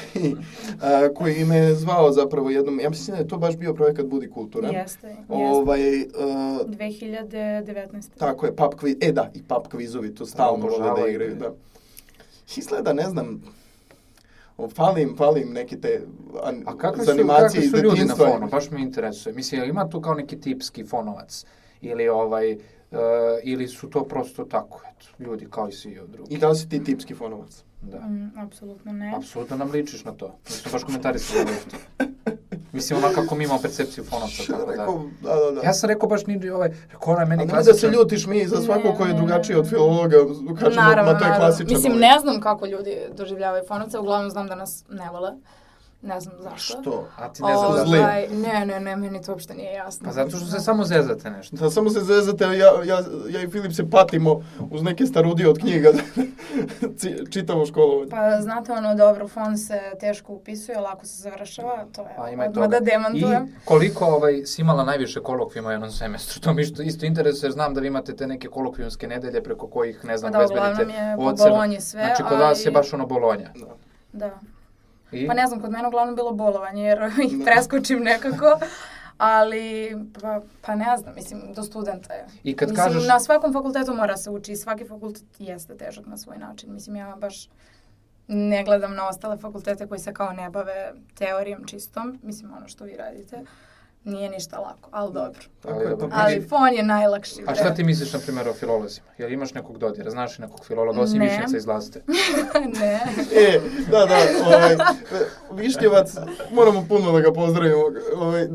[SPEAKER 2] a, koji me je zvao zapravo jednom, ja mislim da je to baš bio projekat Budi kultura.
[SPEAKER 3] Jeste, jeste.
[SPEAKER 2] Ovaj, a,
[SPEAKER 3] 2019.
[SPEAKER 2] tako je, pub quiz, e da, i pub kvizovi to stalno vole da igraju, da. Izgleda, ne znam, falim, falim neke te an,
[SPEAKER 1] A kakve su,
[SPEAKER 2] animacije
[SPEAKER 1] kakvi su ljudi na fonu? Baš me interesuje. Mislim, ima tu kao neki tipski fonovac? Ili ovaj, e, ili su to prosto tako, eto, ljudi kao i svi od drugi.
[SPEAKER 2] I da li si ti tipski fonovac?
[SPEAKER 1] Da.
[SPEAKER 3] Mm, apsolutno ne.
[SPEAKER 1] Apsolutno nam ličiš na to. Mislim, baš komentarisali nešto. Mislim, ono kako mi imamo percepciju fonovca, tako da.
[SPEAKER 2] Rekao, da, da, da.
[SPEAKER 1] Ja sam rekao baš ni ovaj, rekao ona je
[SPEAKER 2] A
[SPEAKER 1] meni
[SPEAKER 2] nemoj da se
[SPEAKER 1] klasičan.
[SPEAKER 2] ljutiš mi za svako
[SPEAKER 3] Ne,
[SPEAKER 2] ko je drugačiji od filologa, kažemo,
[SPEAKER 3] naravno,
[SPEAKER 2] ma to je
[SPEAKER 3] naravno.
[SPEAKER 2] klasičan.
[SPEAKER 3] Mislim,
[SPEAKER 2] ovaj.
[SPEAKER 3] ne znam kako ljudi doživljavaju fonovce, uglavnom znam da nas ne vole. Ne znam zašto.
[SPEAKER 2] Što?
[SPEAKER 1] A ti ne znaš
[SPEAKER 2] Zli.
[SPEAKER 3] Ovaj, ne, ne, ne, meni to uopšte nije jasno.
[SPEAKER 1] Pa zato što se samo zezate nešto.
[SPEAKER 2] Da, samo se zezate, ja, ja, ja i Filip se patimo uz neke starudije od knjiga. Čitamo školovanje.
[SPEAKER 3] Pa znate ono, dobro, fon se teško upisuje, lako se završava, to je
[SPEAKER 1] Pa ima
[SPEAKER 3] odmah da demantujem.
[SPEAKER 1] I koliko ovaj, si imala najviše kolokvijuma u jednom semestru? To mi isto, isto interesuje, jer znam da vi imate te neke kolokvijumske nedelje preko kojih, ne znam,
[SPEAKER 3] Pa da,
[SPEAKER 1] obezbedite
[SPEAKER 3] uglavnom je po
[SPEAKER 1] ocenu.
[SPEAKER 3] Bolonji sve,
[SPEAKER 1] Znači, kod vas je baš ono bolonja.
[SPEAKER 2] Da.
[SPEAKER 3] Da.
[SPEAKER 1] I?
[SPEAKER 3] Pa ne znam, kod mene uglavnom bilo bolovanje, jer ih preskočim nekako. Ali, pa, pa ne znam, mislim, do studenta je.
[SPEAKER 1] I kad
[SPEAKER 3] mislim,
[SPEAKER 1] kažeš-
[SPEAKER 3] na svakom fakultetu mora se uči i svaki fakultet jeste težak na svoj način. Mislim, ja baš ne gledam na ostale fakultete koji se kao ne bave teorijom čistom. Mislim, ono što vi radite. Nije ništa lako, ali dobro.
[SPEAKER 2] Tako je, pa
[SPEAKER 3] Ali fon je najlakši.
[SPEAKER 1] A šta ti misliš, na primjer, o filolozima? Jel imaš nekog dodira? Znaš li nekog filologa, osim
[SPEAKER 3] Ne.
[SPEAKER 1] Višnjica iz Laste?
[SPEAKER 3] ne.
[SPEAKER 2] E, da, da, ovaj, Višnjevac, moramo puno da ga pozdravimo. Ovaj,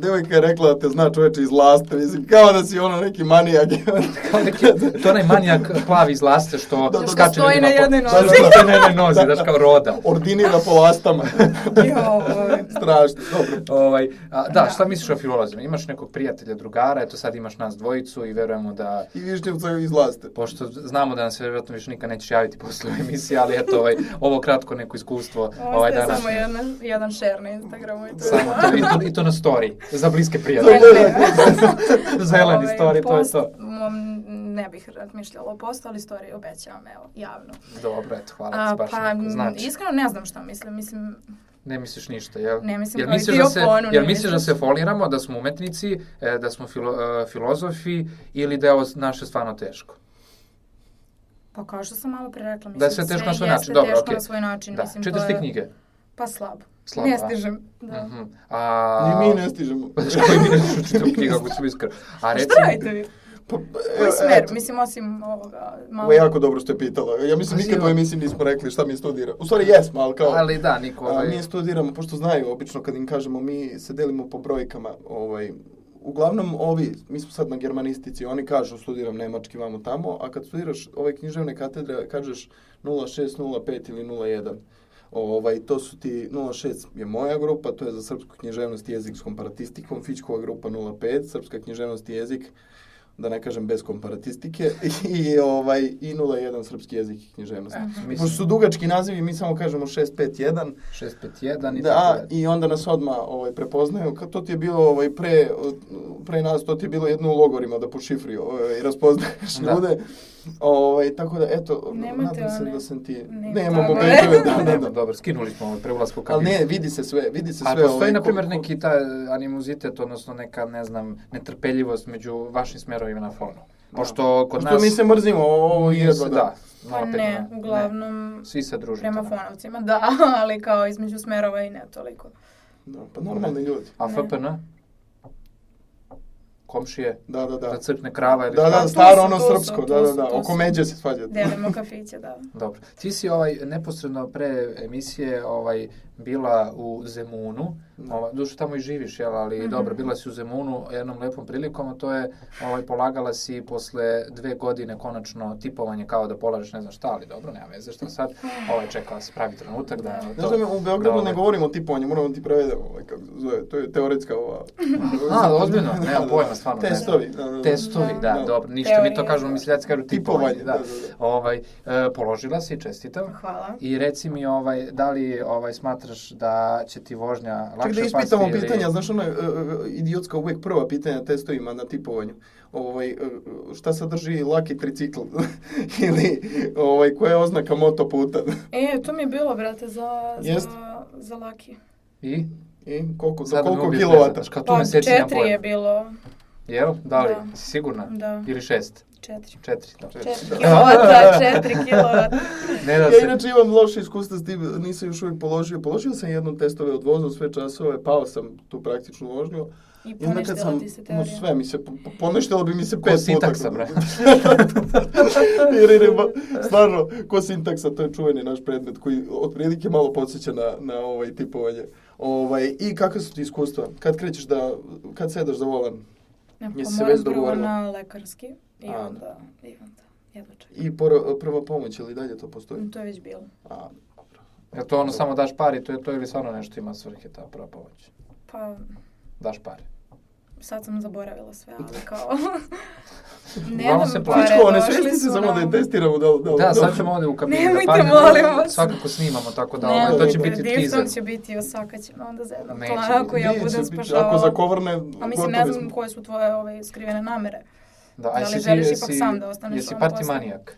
[SPEAKER 2] devojka je rekla da te zna čoveče iz Laste, mislim, kao da si ono neki manijak.
[SPEAKER 1] Kao neki, to je onaj manijak plavi iz Laste što
[SPEAKER 2] Da, da, da.
[SPEAKER 1] skače
[SPEAKER 3] Stoji
[SPEAKER 1] ljudima
[SPEAKER 3] na
[SPEAKER 1] po-
[SPEAKER 3] jednoj
[SPEAKER 1] Da,
[SPEAKER 3] nozi.
[SPEAKER 1] da, da, stoji na jednoj nozi, daš kao roda.
[SPEAKER 2] Ordinira po lastama.
[SPEAKER 3] Joj.
[SPEAKER 2] Strašno, dobro.
[SPEAKER 1] Ovaj, a, da, šta misliš o filolozima? Imaš nekog prijatelja, drugara, eto sad imaš nas dvojicu i verujemo da...
[SPEAKER 2] I Višnjevca izlazite.
[SPEAKER 1] Pošto znamo da nam se vjerojatno više nikad nećeš javiti posle ove emisije, ali eto, ovaj, ovo kratko neko iskustvo.
[SPEAKER 3] Ovo
[SPEAKER 1] ovaj,
[SPEAKER 3] ste
[SPEAKER 1] danas,
[SPEAKER 3] samo jedan, jedan share na Instagramu i to je
[SPEAKER 1] Samo
[SPEAKER 3] to.
[SPEAKER 1] to, i, to, I to na story, za bliske prijatelje. Zeleni
[SPEAKER 3] Ovaj,
[SPEAKER 1] story, to je to.
[SPEAKER 3] mom, ne bih razmišljala o postu, ali story obećavam, evo, javno.
[SPEAKER 1] Dobro, eto, hvala ti, baš
[SPEAKER 3] pa,
[SPEAKER 1] neko znači.
[SPEAKER 3] iskreno ne znam šta mislim. Mislim,
[SPEAKER 1] Ne misliš ništa, jel?
[SPEAKER 3] Ne mislim
[SPEAKER 1] jel misliš da se,
[SPEAKER 3] fonu,
[SPEAKER 1] jel
[SPEAKER 3] ne
[SPEAKER 1] misliš da se foliramo, da smo umetnici, e, da smo filo, e, filozofi ili da je ovo naše stvarno teško?
[SPEAKER 3] pa kao što sam malo pre rekla, mislim,
[SPEAKER 1] Da je sve teško na svoj način, dobro,
[SPEAKER 3] teško
[SPEAKER 1] okej.
[SPEAKER 3] na svoj način.
[SPEAKER 1] Da,
[SPEAKER 3] mislim,
[SPEAKER 1] čitaš ti
[SPEAKER 3] je-
[SPEAKER 1] knjige?
[SPEAKER 3] Pa slabo.
[SPEAKER 1] Slabo,
[SPEAKER 3] ne stižem, da.
[SPEAKER 1] Mhm. A...
[SPEAKER 2] Ni mi ne stižemo.
[SPEAKER 1] Koji mi ne čitam knjiga, ako sam iskren. A
[SPEAKER 3] Šta
[SPEAKER 1] recimo...
[SPEAKER 3] radite vi?
[SPEAKER 2] Pa,
[SPEAKER 3] Koji
[SPEAKER 2] e,
[SPEAKER 3] smer?
[SPEAKER 2] eto.
[SPEAKER 3] Mislim, osim ovoga, malo...
[SPEAKER 2] Ovo je jako dobro što je pitala. Ja mislim,
[SPEAKER 1] Pazi,
[SPEAKER 2] nikad u emisiji nismo rekli šta mi studira. U stvari jesmo, ali kao...
[SPEAKER 1] Ali da, niko...
[SPEAKER 2] A,
[SPEAKER 1] Ovaj...
[SPEAKER 2] mi studiramo, pošto znaju, obično kad im kažemo, mi se delimo po brojkama, ovaj, uglavnom ovi, mi smo sad na germanistici, oni kažu studiram nemački vamo tamo, a kad studiraš ove književne katedre, kažeš 06, 05 ili 01. Ovaj, to su ti 06 je moja grupa, to je za srpsku književnost i jezik s komparatistikom, Fičkova grupa 05, srpska književnost i jezik, da ne kažem bez komparatistike, i, ovaj, i 01 srpski jezik i književnost.
[SPEAKER 3] Mhm.
[SPEAKER 2] Pošto su dugački nazivi, mi samo kažemo 651,
[SPEAKER 1] 651 i
[SPEAKER 2] da,
[SPEAKER 1] tako dalje.
[SPEAKER 2] i onda nas odmah ovaj, prepoznaju. Kad to ti je bilo ovaj, pre, pre nas, to ti je bilo jedno u logorima da po šifri ovaj, raspoznaješ
[SPEAKER 1] Da.
[SPEAKER 2] ljude. Ovaj, tako da, eto,
[SPEAKER 3] Nemate
[SPEAKER 2] nadam se
[SPEAKER 3] one-
[SPEAKER 2] da sam ti...
[SPEAKER 3] Ne,
[SPEAKER 2] Nemamo
[SPEAKER 3] je.
[SPEAKER 2] da, da, da.
[SPEAKER 1] dobro, skinuli smo ovaj preulasku
[SPEAKER 2] Ali ne, vidi se sve, vidi se
[SPEAKER 1] A
[SPEAKER 2] sve.
[SPEAKER 1] postoji,
[SPEAKER 2] ovaj,
[SPEAKER 1] na primjer, neki ta animozitet, odnosno neka, ne znam, netrpeljivost među vašim smerovima na fonu? Pošto kod
[SPEAKER 2] Pošto
[SPEAKER 1] nas...
[SPEAKER 2] mi se mrzimo, ovo
[SPEAKER 1] nije
[SPEAKER 2] jedva, da.
[SPEAKER 1] da.
[SPEAKER 3] Pa ne, uglavnom,
[SPEAKER 1] Svi se družite.
[SPEAKER 3] prema
[SPEAKER 1] ne?
[SPEAKER 3] fonovcima, da, ali kao između smerova i ne toliko.
[SPEAKER 2] da. Pa normalni ljudi.
[SPEAKER 1] A
[SPEAKER 3] Ne.
[SPEAKER 1] FPN? Komšije?
[SPEAKER 2] Da, da, da.
[SPEAKER 1] Da crkne krava ili
[SPEAKER 2] Da,
[SPEAKER 1] šta?
[SPEAKER 2] da,
[SPEAKER 3] tu
[SPEAKER 2] staro ono srpsko, da, da, da. Oko međe se svađate.
[SPEAKER 3] Delimo kafiće, da.
[SPEAKER 1] Dobro. Ti si ovaj neposredno pre emisije ovaj bila u Zemunu.
[SPEAKER 2] Da.
[SPEAKER 1] Ovaj duše tamo i živiš, jel, ali
[SPEAKER 3] Mhm.
[SPEAKER 1] dobro, bila si u Zemunu jednom lepom prilikom, a to je ovaj polagala si posle dve godine konačno tipovanje kao da polažeš ne znam šta, ali dobro, nema veze šta sad. Ovaj čekala se pravi trenutak da
[SPEAKER 2] Znaš da u Beogradu
[SPEAKER 1] da,
[SPEAKER 2] ne
[SPEAKER 1] ovaj-
[SPEAKER 2] govorimo o tipovanju, moramo ti prevedemo, ovaj, kako zove, to je teoretska ova...
[SPEAKER 1] A, ozbiljno,
[SPEAKER 2] Da, da.
[SPEAKER 1] pojma, stvarno. ne.
[SPEAKER 2] Testovi. Da, da, da.
[SPEAKER 1] Testovi, da,
[SPEAKER 2] Da.
[SPEAKER 1] dobro, ništa mi to
[SPEAKER 3] Teorije,
[SPEAKER 1] kažu,
[SPEAKER 3] da.
[SPEAKER 1] misljaci kažu tipovanje,
[SPEAKER 2] Tipovanje,
[SPEAKER 1] da.
[SPEAKER 2] da, da.
[SPEAKER 1] Ovaj, e, položila si, čestitam.
[SPEAKER 3] Hvala.
[SPEAKER 1] I reci mi, ovaj, da li ovaj, smatraš da će ti vožnja lakše
[SPEAKER 2] Čak da
[SPEAKER 1] pasti
[SPEAKER 2] ispitamo
[SPEAKER 1] ili-
[SPEAKER 2] pitanja, znaš ona uh, idiotska uvijek prva pitanja testovima na tipovanju. Ovaj, uh, šta sadrži laki tricikl? Ili ovaj, koja je oznaka motoputa?
[SPEAKER 3] E, to mi je bilo, brate, za,
[SPEAKER 2] Jest.
[SPEAKER 3] za, za laki.
[SPEAKER 1] I?
[SPEAKER 2] I koliko, do
[SPEAKER 1] Sad da me
[SPEAKER 2] koliko
[SPEAKER 1] ne
[SPEAKER 2] kilovata?
[SPEAKER 1] tu
[SPEAKER 3] Pa četiri je bilo.
[SPEAKER 1] Jel? Da li?
[SPEAKER 3] Da.
[SPEAKER 1] Si sigurna?
[SPEAKER 3] Da.
[SPEAKER 1] Ili šest?
[SPEAKER 3] Četiri.
[SPEAKER 1] Četiri. Da.
[SPEAKER 3] Četiri kilovata, četiri kilovata.
[SPEAKER 1] Ne da
[SPEAKER 2] Ja
[SPEAKER 1] se...
[SPEAKER 2] inače imam loše iskustva s tim, nisam još uvijek položio. Položio sam jednom testove od voza, sve časove, pao sam tu praktičnu vožnju.
[SPEAKER 3] I poništila
[SPEAKER 2] sam,
[SPEAKER 3] ti se
[SPEAKER 2] no
[SPEAKER 3] teorija.
[SPEAKER 2] sve mi se, po- po- poništilo bi mi se
[SPEAKER 1] Ko
[SPEAKER 2] pet puta.
[SPEAKER 1] sintaksa, bre.
[SPEAKER 2] Jer je ba- stvarno, ko sintaksa, to je čuveni naš predmet koji otprilike malo podsjeća na, na ovaj tipovanje. Ovaj, I kakve su ti iskustva? Kad krećeš da, kad sedaš za volan?
[SPEAKER 3] Ne,
[SPEAKER 2] Jesi
[SPEAKER 3] pa
[SPEAKER 2] se već
[SPEAKER 3] prvo
[SPEAKER 2] dogovorila?
[SPEAKER 3] na lekarski i
[SPEAKER 2] A.
[SPEAKER 3] onda, i onda, jedva čekam.
[SPEAKER 2] I por, prva pomoć, ili dalje to postoji?
[SPEAKER 3] To je već bilo.
[SPEAKER 2] A, dobro.
[SPEAKER 1] Je to ono samo daš par i to je to ili stvarno nešto ima svrhe ta prva pomoć?
[SPEAKER 3] Pa,
[SPEAKER 1] Daš pare.
[SPEAKER 3] Sad sam zaboravila sve, ali kao...
[SPEAKER 1] Uglavnom se plaća.
[SPEAKER 2] Pičko, ne svesti se samo da je testiramo da li... Da, li-
[SPEAKER 1] Da,
[SPEAKER 2] li-
[SPEAKER 1] sad ćemo ovdje u kabini
[SPEAKER 3] Nemojte,
[SPEAKER 1] da
[SPEAKER 3] molim vas.
[SPEAKER 1] Svakako snimamo, tako da
[SPEAKER 3] Ne,
[SPEAKER 1] ovaj, to će biti teaser.
[SPEAKER 3] će biti osakaćeno onda za jednom
[SPEAKER 1] Neće
[SPEAKER 3] plana ako
[SPEAKER 1] biti.
[SPEAKER 3] ja budem
[SPEAKER 2] biti,
[SPEAKER 3] spašavala.
[SPEAKER 2] Ako zakovrne,
[SPEAKER 3] A mislim, ne znam koje su tvoje ove skrivene namere.
[SPEAKER 1] Da,
[SPEAKER 3] Da li želiš ipak
[SPEAKER 1] jesi-
[SPEAKER 3] sam da ostaneš
[SPEAKER 1] Jesi
[SPEAKER 3] ono
[SPEAKER 1] party
[SPEAKER 3] posle?
[SPEAKER 1] manijak?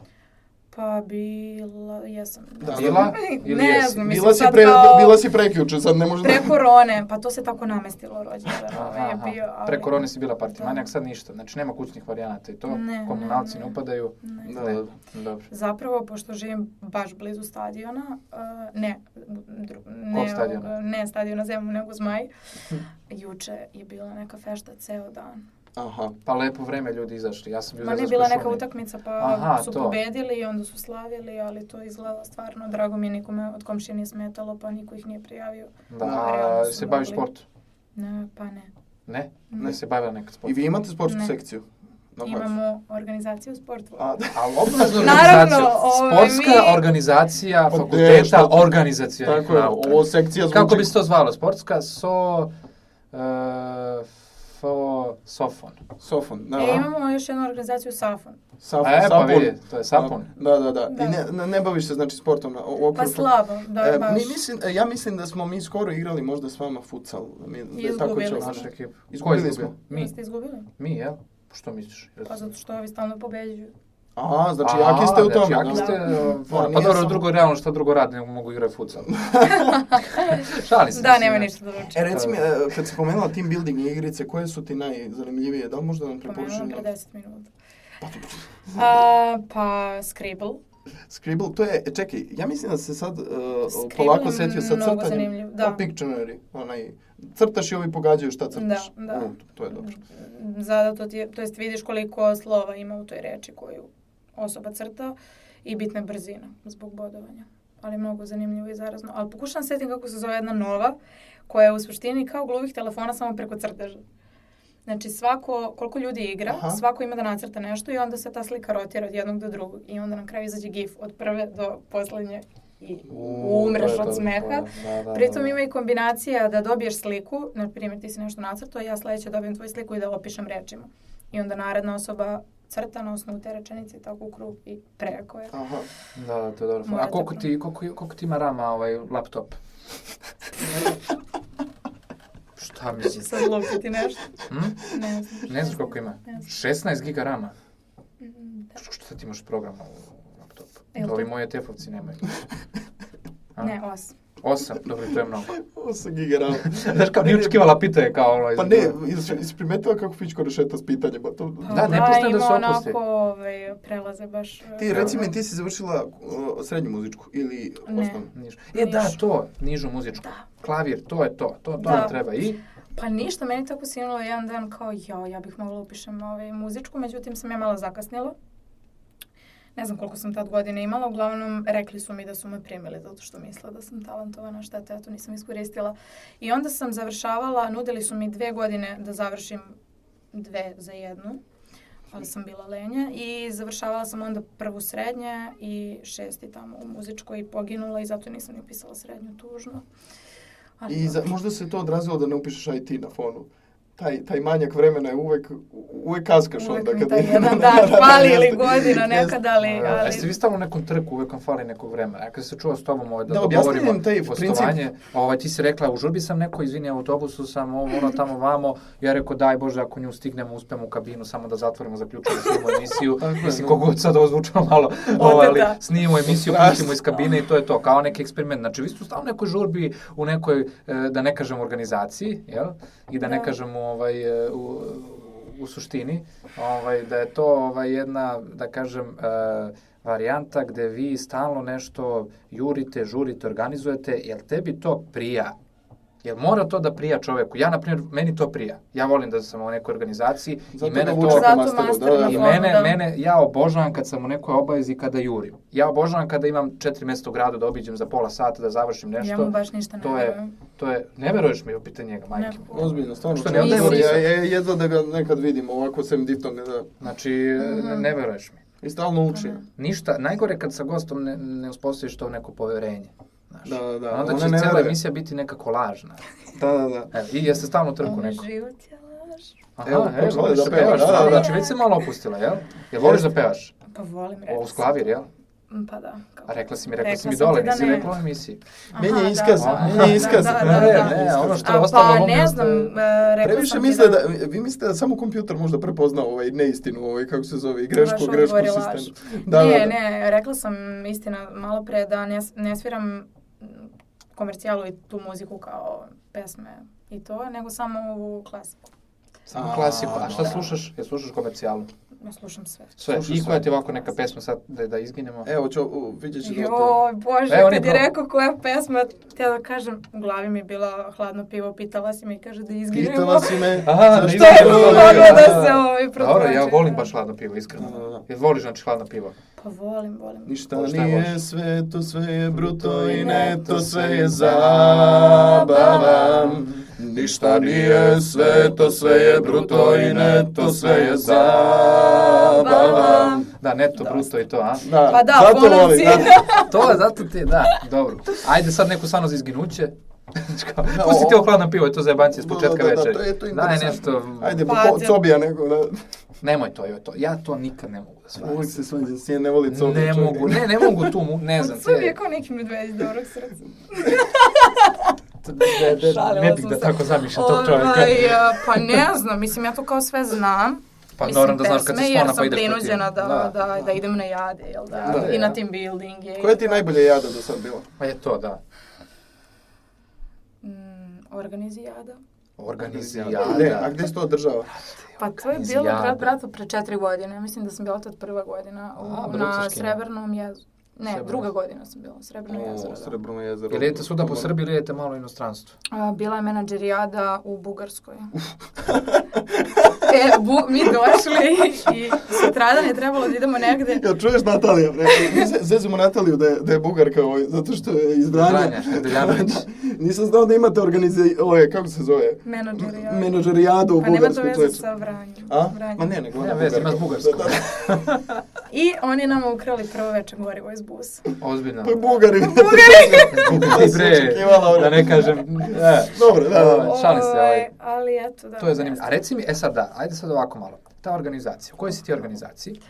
[SPEAKER 3] Pa bila, jesam.
[SPEAKER 2] Da.
[SPEAKER 1] Bila ili
[SPEAKER 3] ne
[SPEAKER 1] jesi?
[SPEAKER 3] znam, mislim
[SPEAKER 2] Bila si,
[SPEAKER 3] sad
[SPEAKER 2] pre,
[SPEAKER 3] kao...
[SPEAKER 2] bila si prekjuče, sad ne može
[SPEAKER 3] Pre korone, pa to se tako namestilo rođendan.
[SPEAKER 1] Aha,
[SPEAKER 3] je bio, ali...
[SPEAKER 1] Pre korone si bila party
[SPEAKER 3] Da.
[SPEAKER 1] manijak, sad ništa. Znači nema kućnih varijanata i to.
[SPEAKER 3] Ne,
[SPEAKER 1] Komunalci
[SPEAKER 3] ne,
[SPEAKER 1] ne
[SPEAKER 3] ne.
[SPEAKER 1] upadaju.
[SPEAKER 3] Ne.
[SPEAKER 2] Da,
[SPEAKER 1] Ne,
[SPEAKER 2] da.
[SPEAKER 1] dobro.
[SPEAKER 3] Zapravo, pošto živim baš blizu stadiona, uh, ne, dru,
[SPEAKER 1] Kog
[SPEAKER 3] ne,
[SPEAKER 1] stadiona?
[SPEAKER 3] ne stadiona Zemun, nego Zmaj, juče je bila neka fešta ceo dan.
[SPEAKER 2] Aha.
[SPEAKER 1] Pa lepo vreme ljudi izašli. Ja sam bio
[SPEAKER 3] Ma
[SPEAKER 1] Zvezdarskoj
[SPEAKER 3] bila neka utakmica, pa
[SPEAKER 1] Aha,
[SPEAKER 3] su
[SPEAKER 1] to.
[SPEAKER 3] pobedili i onda su slavili, ali to izgleda stvarno, drago mi je nikome od komšije nije smetalo, pa niko ih nije prijavio.
[SPEAKER 1] Da, a se baviš sportom?
[SPEAKER 3] Ne, pa ne.
[SPEAKER 1] Ne?
[SPEAKER 3] Ne.
[SPEAKER 1] Ne se bavila nekad
[SPEAKER 2] I
[SPEAKER 1] sportom?
[SPEAKER 2] vi imate sportsku
[SPEAKER 3] Ne.
[SPEAKER 2] sekciju? Na?
[SPEAKER 3] Imamo organizaciju sportu.
[SPEAKER 2] A, da.
[SPEAKER 1] Ali obavezno
[SPEAKER 3] Naravno,
[SPEAKER 1] organizaciju. Sportska
[SPEAKER 3] mi-
[SPEAKER 1] organizacija
[SPEAKER 2] Pa
[SPEAKER 1] fakulteta
[SPEAKER 2] nešto.
[SPEAKER 1] organizacijalnih
[SPEAKER 2] Tako je, ovo sekcija zvuči...
[SPEAKER 1] Kako bi se to zvalo? Sportska so... Uh, fo, Sofon.
[SPEAKER 2] Sofon, da.
[SPEAKER 3] E, imamo još jednu organizaciju Safon.
[SPEAKER 2] Safon,
[SPEAKER 1] E, pa
[SPEAKER 2] Sapun.
[SPEAKER 1] vidi, to je Sapun.
[SPEAKER 2] Da, da, da.
[SPEAKER 3] Da.
[SPEAKER 2] I ne, ne, ne baviš se, znači, sportom na, u okviru
[SPEAKER 3] Pa slabo, da,
[SPEAKER 2] E,
[SPEAKER 3] baš.
[SPEAKER 2] mi mislim, e, ja mislim da smo mi skoro igrali možda s vama futsal. Mi, da je tako
[SPEAKER 3] Izgubili
[SPEAKER 2] će-
[SPEAKER 3] smo.
[SPEAKER 1] Naša ekipa. Je
[SPEAKER 2] Izgubili
[SPEAKER 1] izgubio?
[SPEAKER 2] smo.
[SPEAKER 1] Mi.
[SPEAKER 3] Ste izgubili?
[SPEAKER 1] Mi, jel? Što misliš?
[SPEAKER 3] Pa zato što ovi stalno pobeđuju.
[SPEAKER 2] Aha, znači
[SPEAKER 1] A,
[SPEAKER 2] jaki ste u
[SPEAKER 1] znači,
[SPEAKER 2] tome.
[SPEAKER 1] Jaki
[SPEAKER 2] da.
[SPEAKER 1] ste,
[SPEAKER 3] Da.
[SPEAKER 1] uh,
[SPEAKER 2] Da,
[SPEAKER 1] pa dobro, drugo realno šta drugo radi, nego mogu igrati futsal. Šalim se.
[SPEAKER 3] Da, nema
[SPEAKER 1] ne.
[SPEAKER 3] ništa da uči.
[SPEAKER 2] E, reci mi, e, kad si pomenula team building igrice, koje su ti najzanimljivije? Da li možda nam preporučiš?
[SPEAKER 3] Pomenuo pre
[SPEAKER 2] na-
[SPEAKER 3] 10 minuta. A, pa Scribble.
[SPEAKER 2] Scribble, to je, e, čekaj, ja mislim da se sad uh,
[SPEAKER 3] Scribble
[SPEAKER 2] polako setio sa crtanjem.
[SPEAKER 3] da.
[SPEAKER 2] Pictionary, onaj, crtaš i ovi pogađaju šta crtaš.
[SPEAKER 3] Da, da.
[SPEAKER 2] U, to je dobro.
[SPEAKER 3] Zato ti je, to jest vidiš koliko slova ima u toj reči koju osoba crta i bitna je brzina zbog bodovanja. Ali mnogo zanimljivo i zarazno. Ali pokušam setim kako se zove jedna nova, koja je u suštini kao gluvih telefona samo preko crteža. Znači svako, koliko ljudi igra,
[SPEAKER 2] Aha.
[SPEAKER 3] svako ima da nacrta nešto i onda se ta slika rotira od jednog do drugog. I onda na kraju izađe gif od prve do poslednje i umreš od smeha.
[SPEAKER 1] da, da, da,
[SPEAKER 3] Pritom
[SPEAKER 1] da.
[SPEAKER 3] ima i kombinacija da dobiješ sliku, na primjer ti si nešto nacrtao, ja sledeće dobijem tvoju sliku i da opišem rečima. I onda naredna osoba crta na osnovu te rečenice tako u krug i preko je.
[SPEAKER 2] Aha,
[SPEAKER 1] da, da, to je dobro.
[SPEAKER 3] Morate
[SPEAKER 1] A koliko ti, koliko, koliko ti ima rama ovaj laptop? Šta
[SPEAKER 3] mi
[SPEAKER 1] si?
[SPEAKER 3] Sad lopiti nešto.
[SPEAKER 1] Hmm?
[SPEAKER 3] Ne znam.
[SPEAKER 1] Ne znaš koliko ima?
[SPEAKER 3] Ne znam.
[SPEAKER 1] 16 giga rama?
[SPEAKER 3] Mm, da.
[SPEAKER 1] Šta ti imaš program u laptopu? Ovi moje tefovci nemaju.
[SPEAKER 3] Ne, osam.
[SPEAKER 1] Osam, dobro, to je mnogo.
[SPEAKER 2] Osam giga RAM.
[SPEAKER 1] Znaš, kao pa nije očekivala pa- pita je kao ono...
[SPEAKER 2] Pa ne, jesi primetila kako Fičko rešeta s pitanjima? To...
[SPEAKER 1] Da, ne puštam da,
[SPEAKER 3] pa
[SPEAKER 1] se opusti.
[SPEAKER 3] Da, ima onako ovaj, prelaze baš...
[SPEAKER 2] Ti,
[SPEAKER 3] ovaj,
[SPEAKER 2] reci mi, ti si završila srednju muzičku ili
[SPEAKER 3] ne.
[SPEAKER 2] osnovnu?
[SPEAKER 1] Nižu. E, da, to, nižu muzičku.
[SPEAKER 3] Da.
[SPEAKER 1] Klavir, to je to, to, to
[SPEAKER 3] da.
[SPEAKER 1] treba i...
[SPEAKER 3] Pa ništa, meni tako sinulo jedan dan kao, jao, ja bih mogla da upišem ovaj, muzičku, međutim sam ja malo zakasnila. Ne znam koliko sam tad godine imala, uglavnom rekli su mi da su me primili zato što misle da sam talentovana, šteta, ja to nisam iskoristila. I onda sam završavala, nudili su mi dve godine da završim dve za jednu, ali sam bila lenja i završavala sam onda prvu srednje i šesti tamo u muzičkoj i poginula i zato nisam ni upisala srednju tužno. Ali
[SPEAKER 2] I za, možda se to odrazilo da ne upišeš IT na fonu. Taj, taj manjak vremena je uvek, uvek kaskaš
[SPEAKER 3] Uvek
[SPEAKER 2] onda.
[SPEAKER 3] mi
[SPEAKER 2] kad
[SPEAKER 3] taj jedan
[SPEAKER 2] na-
[SPEAKER 3] dan fali ili godina nekad, ali... Ali...
[SPEAKER 1] Jeste vi stalno u nekom trku, uvek vam fali nekog vremena. Ja kad se čuo s tobom ovaj, da,
[SPEAKER 2] Da,
[SPEAKER 1] da dogovorimo
[SPEAKER 2] taj
[SPEAKER 1] gostovanje, ovaj, ti si rekla, u žurbi sam neko, izvini, u autobusu sam, ovo, ono, tamo, vamo. Ja rekao, daj Bože, ako nju stignemo, uspemo u kabinu, samo da zatvorimo, zaključimo snimimo emisiju. Mislim,
[SPEAKER 2] da.
[SPEAKER 1] kogod sad ovo zvučalo malo, ovaj, ali
[SPEAKER 3] Oteta.
[SPEAKER 1] snimimo emisiju, pustimo iz kabine i to je to, kao neki eksperiment. Znači, vi ste stalno u nekoj žurbi, u nekoj, e, da ne kažem, organizaciji, jel? I da ne
[SPEAKER 3] Da.
[SPEAKER 1] Ovaj, e, u, u suštini, ovaj, da je to ovaj, jedna, da kažem, e, varijanta gde vi stalno nešto jurite, žurite, organizujete, jel tebi to prija? Jel mora to da prija čoveku? Ja, na primjer, meni to prija. Ja volim da sam u nekoj organizaciji
[SPEAKER 2] Zato
[SPEAKER 1] i mene
[SPEAKER 2] ga
[SPEAKER 1] to...
[SPEAKER 3] Zato
[SPEAKER 2] masteru,
[SPEAKER 3] master
[SPEAKER 2] da, da,
[SPEAKER 1] I
[SPEAKER 2] da.
[SPEAKER 3] fonu.
[SPEAKER 1] mene,
[SPEAKER 3] da.
[SPEAKER 1] mene, ja obožavam kad sam u nekoj obavezi kada jurim. Ja obožavam kada imam četiri mjesta u gradu da obiđem za pola sata, da završim nešto.
[SPEAKER 3] Ja mu baš ništa ne
[SPEAKER 1] to je, to je, ne veruješ mi u pitanje njega, majke.
[SPEAKER 3] Ne.
[SPEAKER 2] Ozbiljno, stvarno.
[SPEAKER 1] Što ne
[SPEAKER 2] ne
[SPEAKER 3] odaje
[SPEAKER 2] ja, ja, jedva da ga nekad vidim ovako sem diftone da
[SPEAKER 1] Znači,
[SPEAKER 3] Mhm.
[SPEAKER 1] ne, ne veruješ mi.
[SPEAKER 2] i stalno uči.
[SPEAKER 3] Mhm.
[SPEAKER 1] Ništa, najgore kad sa gostom ne, ne uspostaviš to neko poverenje. Znaš.
[SPEAKER 2] Da, da, da.
[SPEAKER 1] Onda će
[SPEAKER 2] ne
[SPEAKER 1] cijela
[SPEAKER 2] veruje.
[SPEAKER 1] emisija biti nekako lažna.
[SPEAKER 2] Da, da, da.
[SPEAKER 1] Evo, I jeste stalno trku
[SPEAKER 3] Ovo
[SPEAKER 1] neko.
[SPEAKER 3] život je laž.
[SPEAKER 1] Aha,
[SPEAKER 2] Evo,
[SPEAKER 1] evo,
[SPEAKER 2] počela
[SPEAKER 1] voliš
[SPEAKER 2] je
[SPEAKER 1] da
[SPEAKER 2] da
[SPEAKER 1] pevaš.
[SPEAKER 2] peva, da, da, da.
[SPEAKER 1] Znači, već se malo opustila, jel? Jel voliš da pevaš?
[SPEAKER 3] Pa volim, rekla
[SPEAKER 1] uz
[SPEAKER 3] sam.
[SPEAKER 1] klavir, jel?
[SPEAKER 3] Mm, Pa da. Kao.
[SPEAKER 1] A rekla si mi, rekla,
[SPEAKER 3] Rekla
[SPEAKER 1] si mi dole,
[SPEAKER 3] da
[SPEAKER 1] nisi
[SPEAKER 3] ne.
[SPEAKER 1] rekla u emisiji.
[SPEAKER 3] Aha,
[SPEAKER 2] Menja
[SPEAKER 3] da,
[SPEAKER 2] iskaz,
[SPEAKER 3] da,
[SPEAKER 2] menja
[SPEAKER 3] da,
[SPEAKER 2] iskaz.
[SPEAKER 3] Da, da,
[SPEAKER 1] Ne,
[SPEAKER 3] da,
[SPEAKER 1] ne,
[SPEAKER 3] da.
[SPEAKER 1] ono što je
[SPEAKER 3] A,
[SPEAKER 1] ostalo
[SPEAKER 3] Pa ne znam, e, rekla
[SPEAKER 2] Previše
[SPEAKER 3] sam
[SPEAKER 2] misle
[SPEAKER 3] da...
[SPEAKER 2] da, vi mislite da samo kompjuter možda prepozna ovaj neistinu, ovaj, kako se zove, grešku, grešku
[SPEAKER 3] je
[SPEAKER 2] sistemu. Da,
[SPEAKER 3] ne,
[SPEAKER 2] da, da.
[SPEAKER 3] ne, rekla sam istina malo pre da ne, ne sviram komercijalu i tu muziku kao pesme i to, nego samo ovu klasiku.
[SPEAKER 1] Samo
[SPEAKER 2] A,
[SPEAKER 1] klasiku. A šta
[SPEAKER 2] da.
[SPEAKER 1] slušaš? Jel slušaš komercijalu?
[SPEAKER 3] Ja slušam sve.
[SPEAKER 1] Sve.
[SPEAKER 2] Slušaš
[SPEAKER 1] I koja ti je ovako neka pesma sad da, da izginemo?
[SPEAKER 2] Evo, ću, u, vidjet ću da.
[SPEAKER 3] Joj, Bože,
[SPEAKER 1] Evo,
[SPEAKER 3] kad je rekao koja pesma, te da kažem, u glavi mi je bila hladno pivo, pitala si me i kaže da izginemo.
[SPEAKER 2] Pitala si me...
[SPEAKER 1] Aha, da
[SPEAKER 3] Što je
[SPEAKER 1] da,
[SPEAKER 3] moglo
[SPEAKER 1] da,
[SPEAKER 3] se ovaj protumači?
[SPEAKER 1] Dobro, ja volim baš hladno pivo, iskreno.
[SPEAKER 2] Da, da, da.
[SPEAKER 1] Jel voliš znači hladno pivo?
[SPEAKER 3] Pa volim, volim.
[SPEAKER 2] Ništa
[SPEAKER 1] Pa šta
[SPEAKER 2] nije
[SPEAKER 1] voliš?
[SPEAKER 2] sveto, sve je bruto i neto, sve je zabava. Ništa nije sveto, sve je bruto i neto, sve je zabava.
[SPEAKER 1] Da, neto, bruto i to, a?
[SPEAKER 2] Da,
[SPEAKER 3] Pa da,
[SPEAKER 2] zato volim, da.
[SPEAKER 1] To je zato ti, da, dobro. Ajde sad neku stvarno za izginuće. Znaš kao, Pusti ti ovo hladno pivo, je to za jebanci s početka
[SPEAKER 2] Da, da, da,
[SPEAKER 1] večeri.
[SPEAKER 2] to je- to je
[SPEAKER 1] Daj
[SPEAKER 2] interesantno.
[SPEAKER 1] nešto,
[SPEAKER 2] Ajde,
[SPEAKER 3] Pa,
[SPEAKER 2] pa,
[SPEAKER 3] te-
[SPEAKER 2] cobija neko, da.
[SPEAKER 1] nemoj to, joj to. Ja to nikad ne mogu da shvatim.
[SPEAKER 2] Uvijek se svađa, sjen ne voli cobiju.
[SPEAKER 1] Ne mogu, ne, ne mogu tu, ne znam,
[SPEAKER 3] Sve je kao neki medvedi dobrog srca.
[SPEAKER 1] de, de,
[SPEAKER 3] Šalila
[SPEAKER 1] ne bih
[SPEAKER 3] sam
[SPEAKER 1] da
[SPEAKER 3] se.
[SPEAKER 1] tako zamišljam tog čovjeka.
[SPEAKER 3] Ovaj, a, pa ne znam, mislim, ja to kao sve znam.
[SPEAKER 1] Pa
[SPEAKER 3] Mislim,
[SPEAKER 1] naravno da znaš kad si
[SPEAKER 3] jer
[SPEAKER 1] pa ideš
[SPEAKER 3] sam
[SPEAKER 1] po tim.
[SPEAKER 3] prinuđena da, da, da, idem na jade, jel da?
[SPEAKER 1] Da,
[SPEAKER 3] I na
[SPEAKER 1] da.
[SPEAKER 3] team buildinge.
[SPEAKER 2] Koja ti je najbolja jada do sad bila?
[SPEAKER 1] Pa je to, da.
[SPEAKER 3] Organizijada.
[SPEAKER 1] Organizijada.
[SPEAKER 2] Ne, a gde se to održava?
[SPEAKER 3] Pa to je bilo grad bratu pre četiri godine. Mislim da sam bila tad prva godina u,
[SPEAKER 1] A,
[SPEAKER 3] na. Srebrnom jezu. Ne,
[SPEAKER 1] Srebrno.
[SPEAKER 3] druga godina sam bila, Srebrno jezero.
[SPEAKER 2] O,
[SPEAKER 3] Da.
[SPEAKER 2] Srebrno jezero.
[SPEAKER 1] Ili idete svuda po Srbiji ili idete malo u inostranstvu?
[SPEAKER 3] A, bila je menadžerijada u Bugarskoj. e, bu, mi došli i sutradan je trebalo da idemo negde.
[SPEAKER 2] Jel čuješ Natalija? bre? Zezimo Nataliju da je, da je bugarka ovaj, zato što je iz. Da. Nisam znao da imate organizije, ovaj, kako se zove?
[SPEAKER 3] Menadžerijada.
[SPEAKER 2] Menadžerijadu u
[SPEAKER 3] Pa nema to
[SPEAKER 2] Bugarskoj.
[SPEAKER 3] veze sa Vranjem.
[SPEAKER 2] A?
[SPEAKER 3] Vranjem.
[SPEAKER 2] Ma ne, nego ona
[SPEAKER 1] veze,
[SPEAKER 2] Bugarka.
[SPEAKER 1] ima s Bugarskom.
[SPEAKER 2] Da.
[SPEAKER 3] I oni nama ukrali prvo veče gorivo iz busa.
[SPEAKER 1] Ozbiljno.
[SPEAKER 2] Pa Bugari.
[SPEAKER 1] Bugari,
[SPEAKER 2] očekivala,
[SPEAKER 1] da ne kažem. E,
[SPEAKER 2] Dobro, da, da.
[SPEAKER 1] Ovaj, šalim se. Ovaj,
[SPEAKER 3] Ali eto, da.
[SPEAKER 1] To je
[SPEAKER 3] ne
[SPEAKER 1] zanimljivo. A reci mi, e sad da, ajde sad ovako malo. Ta organizacija, u kojoj si ti organizaciji?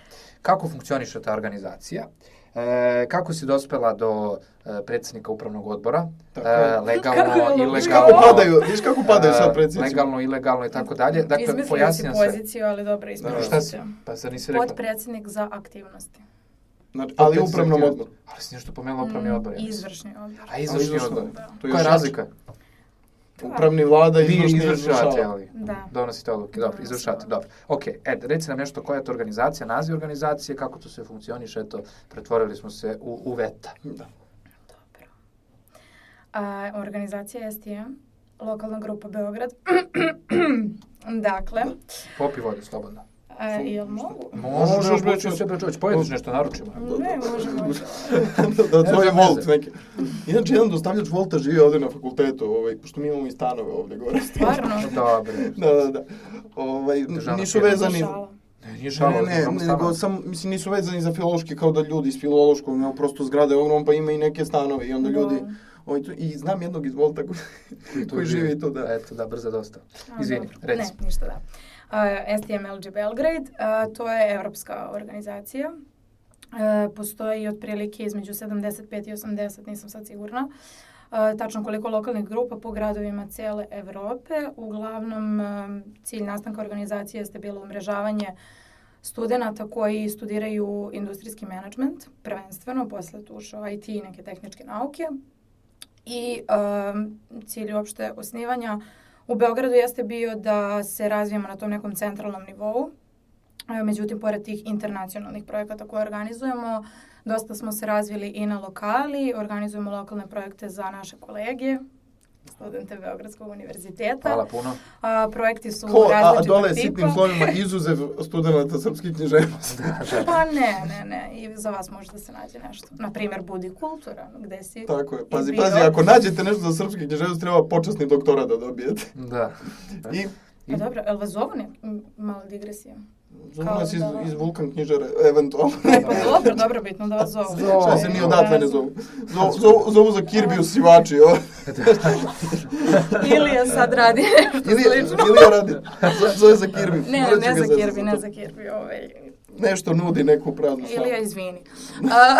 [SPEAKER 1] Kako funkcioniše ta organizacija? E, kako si dospela do e, predsjednika upravnog odbora?
[SPEAKER 2] Tako
[SPEAKER 1] E, legalno,
[SPEAKER 3] Kako je
[SPEAKER 2] Viš
[SPEAKER 1] ilegalno.
[SPEAKER 2] kako padaju, viš kako padaju sad
[SPEAKER 1] e,
[SPEAKER 2] predsjednici.
[SPEAKER 1] Legalno, ilegalno i tako dalje. Dakle,
[SPEAKER 3] Izmislio si poziciju, ali dobro
[SPEAKER 1] Da,
[SPEAKER 3] izmislio
[SPEAKER 1] šta
[SPEAKER 3] si.
[SPEAKER 1] Pa sad nisi rekla.
[SPEAKER 3] Potpredsjednik za aktivnosti.
[SPEAKER 2] Znači, ali u upravnom
[SPEAKER 1] je-
[SPEAKER 2] odboru.
[SPEAKER 1] Ali si nešto pomenula upravni
[SPEAKER 3] Mm,
[SPEAKER 1] odbor. ja.
[SPEAKER 3] Izvršni odbor.
[SPEAKER 1] A izvršni
[SPEAKER 2] izvršni
[SPEAKER 1] odbor.
[SPEAKER 2] odbor. To
[SPEAKER 1] Koja je razlika?
[SPEAKER 2] Upravni vlada,
[SPEAKER 1] Vi
[SPEAKER 2] izvršni
[SPEAKER 1] izvršavate,
[SPEAKER 2] izvršava.
[SPEAKER 1] ali
[SPEAKER 3] Da.
[SPEAKER 1] donosite odluke, dobro,
[SPEAKER 3] Da,
[SPEAKER 1] izvršavate,
[SPEAKER 3] sve.
[SPEAKER 1] dobro. Ok, Ed, reci nam nešto koja je to organizacija, naziv organizacije, kako to sve funkcioniše, eto, pretvorili smo se u, u VETA.
[SPEAKER 2] Da.
[SPEAKER 3] Dobro. A, organizacija STM, lokalna grupa Beograd. dakle,
[SPEAKER 1] Popi vodu, slobodno.
[SPEAKER 3] A, jel mogu?
[SPEAKER 1] Može,
[SPEAKER 2] Možeš,
[SPEAKER 1] može,
[SPEAKER 2] bre,
[SPEAKER 1] može,
[SPEAKER 2] čovječe.
[SPEAKER 1] sve, bre, čovječ, pojedeš nešto, naručimo.
[SPEAKER 3] Ne, može, može.
[SPEAKER 2] da, da, tvoj
[SPEAKER 1] znam
[SPEAKER 2] volt
[SPEAKER 1] veze.
[SPEAKER 2] neki. Inače, jedan dostavljač volta živi ovdje na fakultetu, ovaj, pošto mi imamo i stanove ovdje gore.
[SPEAKER 3] Stvarno?
[SPEAKER 1] Dobro.
[SPEAKER 2] Da, da, da. Ovaj, nisu vezani...
[SPEAKER 1] Ne, nije
[SPEAKER 2] Ne,
[SPEAKER 1] šalo,
[SPEAKER 2] ne, nego sam, mislim, nisu vezani za filološki kao da ljudi iz filološkog, nego prosto zgrade ogromno, pa ima i neke stanove i onda
[SPEAKER 3] Da.
[SPEAKER 2] ljudi... Ovaj, tu, I znam jednog iz Volta koji, koji živi tu, da.
[SPEAKER 1] Eto, da, brzo dosta.
[SPEAKER 3] A,
[SPEAKER 1] Izvini, reci.
[SPEAKER 3] Ne, ništa da. Uh, STMLG Belgrade, uh, to je evropska organizacija. Uh, postoji otprilike između 75 i 80, nisam sad sigurna. Uh, tačno koliko lokalnih grupa po gradovima cele Evrope. Uglavnom, cilj nastanka organizacije jeste bilo umrežavanje studenta koji studiraju industrijski menadžment, prvenstveno, posle tu ušao IT i neke tehničke nauke. I um, cilj uopšte osnivanja u Beogradu jeste bio da se razvijemo na tom nekom centralnom nivou. E, Međutim, pored tih internacionalnih projekata koje organizujemo, dosta smo se razvili i na lokali, organizujemo lokalne projekte za naše kolege, studente Beogradskog univerziteta.
[SPEAKER 1] Hvala puno.
[SPEAKER 3] A, projekti su
[SPEAKER 2] Ko, a, a
[SPEAKER 3] različitog
[SPEAKER 2] dole
[SPEAKER 3] tipa.
[SPEAKER 2] sitnim slovima izuzev studenta srpskih književnosti.
[SPEAKER 3] Pa ne, ne, ne. I za vas može da se nađe nešto. Na primjer, Budi kultura, gde si
[SPEAKER 2] Tako je. Pazi,
[SPEAKER 3] bio.
[SPEAKER 2] pazi, ako nađete nešto za srpske književnosti, treba počasni doktora da dobijete.
[SPEAKER 1] Da.
[SPEAKER 2] I
[SPEAKER 3] Pa dobro, jel vas zovu ne? Malo digresija.
[SPEAKER 2] Zovu
[SPEAKER 3] Kao
[SPEAKER 2] nas iz,
[SPEAKER 3] da-
[SPEAKER 2] iz Vulkan knjižare, eventualno.
[SPEAKER 3] E, pa dobro, dobro, bitno da vas zovu.
[SPEAKER 1] Zovu.
[SPEAKER 2] Šta se ni odatle ne zovu. Zovu, zovu, zovu za Kirby usivači, ovo.
[SPEAKER 3] Ili je sad radi nešto
[SPEAKER 2] Ili,
[SPEAKER 3] slično.
[SPEAKER 2] ili ja radi. Zo- Zove za Kirby.
[SPEAKER 3] Ne, ne
[SPEAKER 2] ga
[SPEAKER 3] za Kirby, ne za Kirby, ovaj.
[SPEAKER 2] Nešto nudi neku praznu slavu.
[SPEAKER 3] Ili ja izvini. A,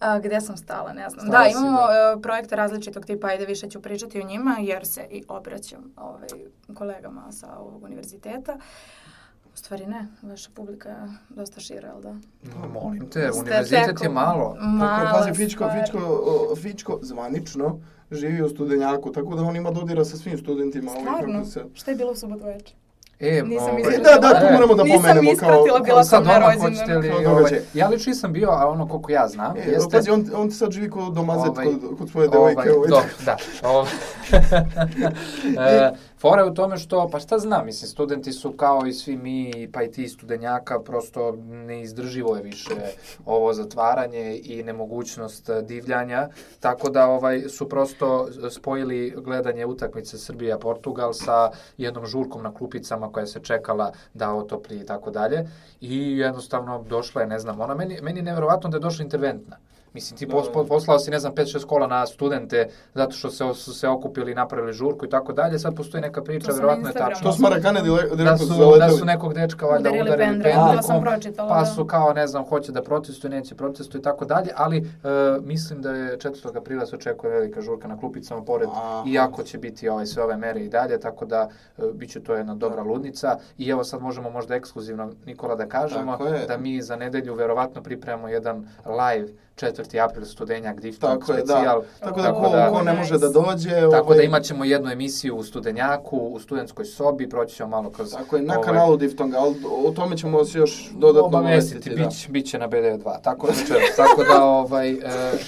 [SPEAKER 3] a, gde sam stala, ne znam.
[SPEAKER 1] Stala
[SPEAKER 3] da,
[SPEAKER 1] si,
[SPEAKER 3] imamo
[SPEAKER 1] da.
[SPEAKER 3] e, projekte različitog tipa, ajde više ću pričati o njima, jer se i obraćam ovaj, kolegama sa ovog univerziteta. U stvari ne, vaša publika je dosta šira, jel da?
[SPEAKER 1] Ma, molim te,
[SPEAKER 3] Ste
[SPEAKER 1] univerzitet
[SPEAKER 3] tek-
[SPEAKER 1] je malo.
[SPEAKER 3] Mala
[SPEAKER 2] pazi, Fičko. Fičko, Fičko zvanično živi u studenjaku, tako da on ima dodira sa svim studentima. ovaj,
[SPEAKER 3] Stvarno?
[SPEAKER 2] se-
[SPEAKER 3] Šta je bilo u subotu večer?
[SPEAKER 1] E,
[SPEAKER 3] Nisam
[SPEAKER 1] ovaj,
[SPEAKER 3] ispratila.
[SPEAKER 2] Da, da, to
[SPEAKER 1] e,
[SPEAKER 2] moramo da
[SPEAKER 3] Nisam
[SPEAKER 2] pomenemo kao...
[SPEAKER 3] ispratila, bila
[SPEAKER 1] Sad
[SPEAKER 3] sam na rođendan.
[SPEAKER 1] ovaj, ja lično nisam bio, a ono koliko ja znam,
[SPEAKER 2] E,
[SPEAKER 1] jeste...
[SPEAKER 2] Pazi, on, on ti sad živi kod domazet,
[SPEAKER 1] Ovaj,
[SPEAKER 2] kod, kod svoje
[SPEAKER 1] Ovaj,
[SPEAKER 2] devojke. Ovaj,
[SPEAKER 1] dobro, da. Ovaj. e, fora je u tome što, pa šta znam, mislim, studenti su kao i svi mi, pa i ti studenjaka, prosto neizdrživo je više ovo zatvaranje i nemogućnost divljanja, tako da ovaj su prosto spojili gledanje utakmice Srbija-Portugal sa jednom žurkom na klupicama koja se čekala da otopli i tako dalje. I jednostavno došla je, ne znam, ona meni, meni je nevjerovatno da je došla interventna. Mislim, ti
[SPEAKER 2] Da,
[SPEAKER 1] pos-
[SPEAKER 2] da.
[SPEAKER 1] poslao si, ne znam, 5-6 kola na studente zato što se, su se okupili i napravili žurku i tako dalje. Sad postoji neka priča, verovatno je tačno.
[SPEAKER 2] To s Marakane dire-
[SPEAKER 1] Da
[SPEAKER 2] direktno
[SPEAKER 1] su,
[SPEAKER 2] su
[SPEAKER 1] da
[SPEAKER 2] zaleteli.
[SPEAKER 1] su nekog dečka valjda
[SPEAKER 3] Udarili
[SPEAKER 1] udarili
[SPEAKER 3] pendrekom,
[SPEAKER 1] pendrekom, pa
[SPEAKER 3] da.
[SPEAKER 1] su kao, ne znam, hoće da protestuju, neće protestuju i tako dalje, ali e, mislim da je 4. aprila se očekuje velika žurka na klupicama, pored,
[SPEAKER 2] Aha.
[SPEAKER 1] iako će biti ovaj, sve ove mere i dalje, tako da e, bit će to jedna dobra ludnica i evo sad možemo možda ekskluzivno, Nikola, da kažemo da mi za nedelju verovatno pripremamo jedan live 4. april studenjak Difton
[SPEAKER 2] Tako je, da.
[SPEAKER 1] specijal.
[SPEAKER 2] Tako da
[SPEAKER 3] Tako
[SPEAKER 2] ko,
[SPEAKER 3] da-
[SPEAKER 2] ko ne može da dođe...
[SPEAKER 1] Tako
[SPEAKER 2] ovaj,
[SPEAKER 1] da imat ćemo jednu emisiju u studenjaku, u studentskoj sobi, proći ćemo malo kroz...
[SPEAKER 2] Tako je, na
[SPEAKER 1] ovaj,
[SPEAKER 2] kanalu Diftonga, ali o tome ćemo vas još dodatno
[SPEAKER 1] obavestiti.
[SPEAKER 2] Da.
[SPEAKER 1] bić, bit će na BD2, tako da, tako da, ovaj, e,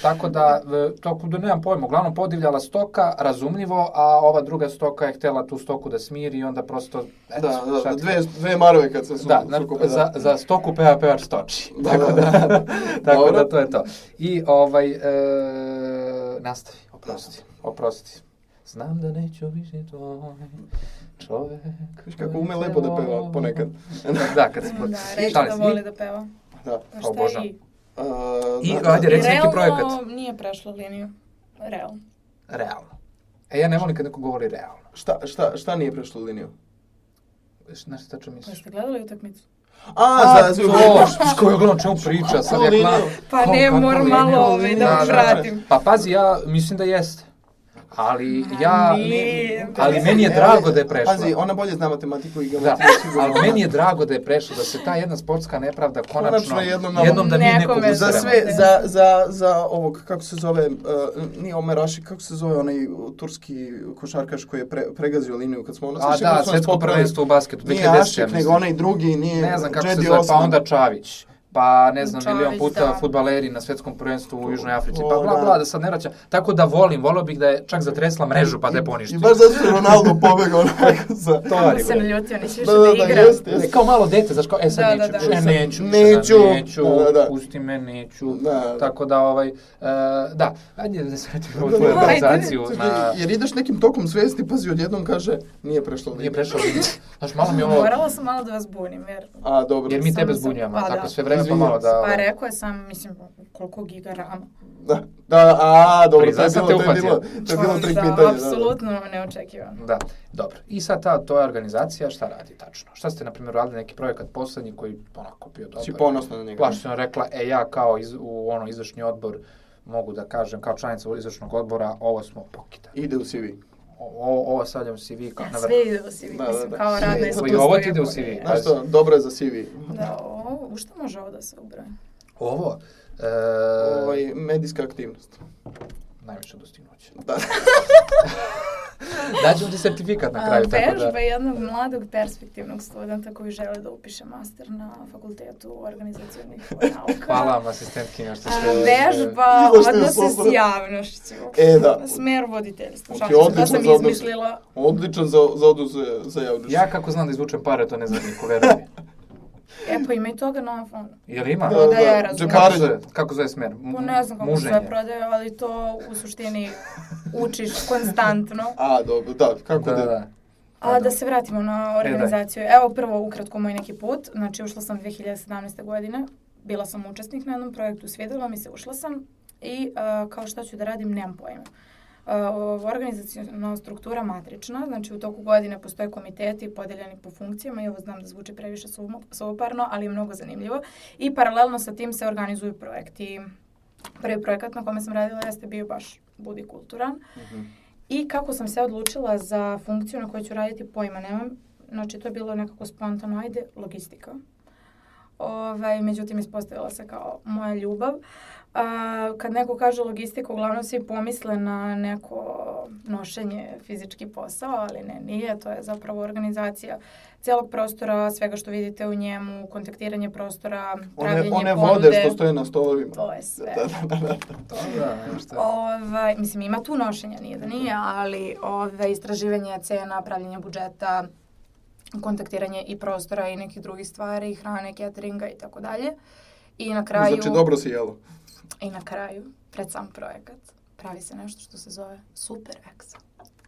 [SPEAKER 1] tako da, tako da nemam pojma, uglavnom podivljala stoka, razumljivo, a ova druga stoka je htjela tu stoku da smiri i onda prosto, eto,
[SPEAKER 2] Da, da, da,
[SPEAKER 1] ti-
[SPEAKER 2] dve, dve marove kad se su,
[SPEAKER 1] da, na,
[SPEAKER 2] sukobe, da.
[SPEAKER 1] za, za stoku peva pevač stoči.
[SPEAKER 2] Da,
[SPEAKER 1] tako
[SPEAKER 2] da,
[SPEAKER 1] da,
[SPEAKER 2] da.
[SPEAKER 1] tako da to je to. I ovaj, e, nastavi, oprosti, oprosti. Znam da neću više tvoj čovek.
[SPEAKER 2] Viš kako ume lepo da peva ponekad.
[SPEAKER 1] Da, kad se...
[SPEAKER 3] Da, reći da voli da peva.
[SPEAKER 2] Da.
[SPEAKER 3] Pa
[SPEAKER 1] O,
[SPEAKER 3] šta i?
[SPEAKER 2] Uh,
[SPEAKER 1] I,
[SPEAKER 2] da,
[SPEAKER 1] ajde, reci neki
[SPEAKER 3] Realno
[SPEAKER 1] projekat.
[SPEAKER 3] nije prešla liniju. Realno.
[SPEAKER 1] Realno. E, ja ne volim kad neko govori realno.
[SPEAKER 2] Šta, šta, šta nije prešlo liniju?
[SPEAKER 1] Znaš šta
[SPEAKER 3] Pa
[SPEAKER 1] misliš?
[SPEAKER 3] ste gledali utakmicu?
[SPEAKER 2] A, za, za,
[SPEAKER 1] to, s kojoj gledam čemu priča, sad
[SPEAKER 2] liniju?
[SPEAKER 1] gledam.
[SPEAKER 3] Pa ne, moram malo ovaj, da
[SPEAKER 1] Da,
[SPEAKER 3] vas
[SPEAKER 1] da.
[SPEAKER 3] vratim.
[SPEAKER 1] Pa pazi, ja mislim da jeste. Ali ja,
[SPEAKER 3] nije.
[SPEAKER 1] ali meni je drago da je prešla.
[SPEAKER 2] Pazi, ona bolje zna matematiku i
[SPEAKER 1] Da,
[SPEAKER 2] geometriju. sigurno.
[SPEAKER 1] ali meni je drago da je prešla, da se ta jedna sportska nepravda konačno,
[SPEAKER 2] Konačno jednom na-
[SPEAKER 1] jednom da mi nekog
[SPEAKER 3] Nekome
[SPEAKER 2] Za sve, za, za, za ovog, kako se zove, uh, nije Omer Aši, kako se zove onaj turski košarkaš koji je pre, pregazio liniju kad smo ono...
[SPEAKER 1] A da, svetsko prvenstvo u basketu, 2010.
[SPEAKER 2] Nije
[SPEAKER 1] ja
[SPEAKER 2] Ašik, nego onaj drugi, nije
[SPEAKER 1] Ne znam kako se zove, pa onda Čavić. Pa ne znam,
[SPEAKER 3] Čavić,
[SPEAKER 1] milion puta
[SPEAKER 3] da.
[SPEAKER 1] futbaleri na svetskom prvenstvu u Južnoj Africi. Pa bla
[SPEAKER 2] da.
[SPEAKER 1] bla, da sad ne vraćam. Tako da volim, volio bih da je čak zatresla mrežu pa da je
[SPEAKER 2] I
[SPEAKER 1] poništi.
[SPEAKER 2] baš zato što je Ronaldo pobegao onako sa...
[SPEAKER 1] To je,
[SPEAKER 3] se
[SPEAKER 1] bre.
[SPEAKER 3] naljutio, nisi više
[SPEAKER 2] Da,
[SPEAKER 3] da,
[SPEAKER 2] da, da,
[SPEAKER 3] igra.
[SPEAKER 2] jeste,
[SPEAKER 1] E,
[SPEAKER 2] jeste.
[SPEAKER 1] kao malo dete, znaš kao, e sad
[SPEAKER 3] Da,
[SPEAKER 1] neću,
[SPEAKER 3] da, da.
[SPEAKER 1] e, neću,
[SPEAKER 2] Neću.
[SPEAKER 1] da, neću,
[SPEAKER 2] Da, da, da.
[SPEAKER 1] pusti me, neću.
[SPEAKER 2] Da, da.
[SPEAKER 1] Tako da, ovaj, e, da, ajde da se vratimo u
[SPEAKER 2] Da,
[SPEAKER 1] tvoju
[SPEAKER 2] da,
[SPEAKER 1] organizaciju. Na,
[SPEAKER 2] Jer ideš nekim tokom svesti, pazi, odjednom kaže, nije prešlo
[SPEAKER 1] nije prešao liniju. Znaš, malo mi je ovo,
[SPEAKER 3] Morala sam malo da vas bunim, jer...
[SPEAKER 2] A, dobro.
[SPEAKER 1] jer mi tebe zbunjujemo,
[SPEAKER 3] pa
[SPEAKER 1] tako
[SPEAKER 3] da.
[SPEAKER 1] sve vreme pa malo da...
[SPEAKER 3] Pa rekao je sam, mislim, koliko giga rama.
[SPEAKER 2] Da, da, a, dobro, to
[SPEAKER 1] Priznao
[SPEAKER 2] je
[SPEAKER 1] sam
[SPEAKER 2] bilo, to je bilo, to je bilo trik
[SPEAKER 3] da,
[SPEAKER 2] pitanja. da, da.
[SPEAKER 3] apsolutno neočekivano.
[SPEAKER 1] Da, dobro. I sad ta, to je organizacija, šta radi tačno? Šta ste, na primjer, radili neki projekat poslednji koji onako bio dobar?
[SPEAKER 2] Si ponosna na njega.
[SPEAKER 1] Sam rekla, e ja kao iz, u ono izvršni odbor mogu da kažem kao članica izvršnog odbora, ovo smo pokidali.
[SPEAKER 2] Ide u CV.
[SPEAKER 1] Ovo, ovo stavljam u CV kao na vrh.
[SPEAKER 3] Sve ide u CV,
[SPEAKER 2] Da, da,
[SPEAKER 3] mislim,
[SPEAKER 2] da.
[SPEAKER 3] kao
[SPEAKER 2] Sve-
[SPEAKER 3] radna
[SPEAKER 2] i
[SPEAKER 1] ovo ti ide u CV.
[SPEAKER 3] je-
[SPEAKER 2] Znaš što, dobro je za CV.
[SPEAKER 3] Da, ovo, u što može ovo da se ubraje?
[SPEAKER 1] Ovo, e,
[SPEAKER 2] Ovaj, medijska aktivnost.
[SPEAKER 1] Najviše dostignuće.
[SPEAKER 2] Da.
[SPEAKER 1] Daćemo ti sertifikat na kraju,
[SPEAKER 3] A,
[SPEAKER 1] tako da...
[SPEAKER 3] Vežba jednog mladog perspektivnog studenta koji želi da upiše master na fakultetu organizacijonih nauka.
[SPEAKER 1] Hvala vam, asistentkinja, što ste...
[SPEAKER 3] Vežba odnose s javnošću.
[SPEAKER 2] E, da.
[SPEAKER 3] Smer voditeljstva.
[SPEAKER 2] Ok,
[SPEAKER 3] Šalim se, to
[SPEAKER 2] odlično
[SPEAKER 3] sam
[SPEAKER 2] za odnos.
[SPEAKER 3] izmislila.
[SPEAKER 2] Odličan za, za odu za, javnošću.
[SPEAKER 1] Ja kako znam da izvučem pare, to ne znam niko, veruj mi.
[SPEAKER 3] E, pa ima i toga na fonu.
[SPEAKER 1] Jel ima?
[SPEAKER 2] Da,
[SPEAKER 3] Da, ja
[SPEAKER 2] da,
[SPEAKER 3] razumijem.
[SPEAKER 1] Kako zove, kako zove smer? M-
[SPEAKER 3] Pa ne znam kako se
[SPEAKER 1] muženje.
[SPEAKER 3] sve prodaje, ali to u suštini učiš konstantno.
[SPEAKER 2] A, dobro, da, kako
[SPEAKER 1] Da,
[SPEAKER 2] da.
[SPEAKER 1] da.
[SPEAKER 3] A da se vratimo na organizaciju. Evo prvo ukratko moj neki put. Znači ušla sam 2017. godine. Bila sam učesnik na jednom projektu, svidjela mi se, ušla sam i uh, kao šta ću da radim, nemam pojma. Uh, organizacijona struktura matrična, znači u toku godine postoje komiteti podeljeni po funkcijama i ovo znam da zvuči previše suvoparno, ali je mnogo zanimljivo. I paralelno sa tim se organizuju projekti. Prvi projekat na kome sam radila jeste bio baš Budi kulturan.
[SPEAKER 2] Mhm.
[SPEAKER 3] I kako sam se odlučila za funkciju na kojoj ću raditi, pojma nemam. Znači, to je bilo nekako spontano, ajde, logistika. Ovaj, međutim, ispostavila se kao moja ljubav. A, kad neko kaže logistika, uglavnom svi pomisle na neko nošenje fizički posao, ali ne, nije. To je zapravo organizacija celog prostora, svega što vidite u njemu, kontaktiranje prostora,
[SPEAKER 2] One,
[SPEAKER 3] pravljenje
[SPEAKER 2] one
[SPEAKER 3] ponude.
[SPEAKER 2] vode što stoje na stolovima.
[SPEAKER 3] To je sve.
[SPEAKER 2] Da, da, da, da.
[SPEAKER 1] To da, nema šta.
[SPEAKER 3] Ovaj, mislim, ima tu nošenja, nije da nije, ali ove, istraživanje cena, pravljenje budžeta, kontaktiranje i prostora i nekih drugih stvari, hrane, cateringa i tako dalje. I na kraju,
[SPEAKER 2] Znači, dobro si jelo.
[SPEAKER 3] I na kraju, pred sam projekat, pravi se nešto što se zove Super Excel.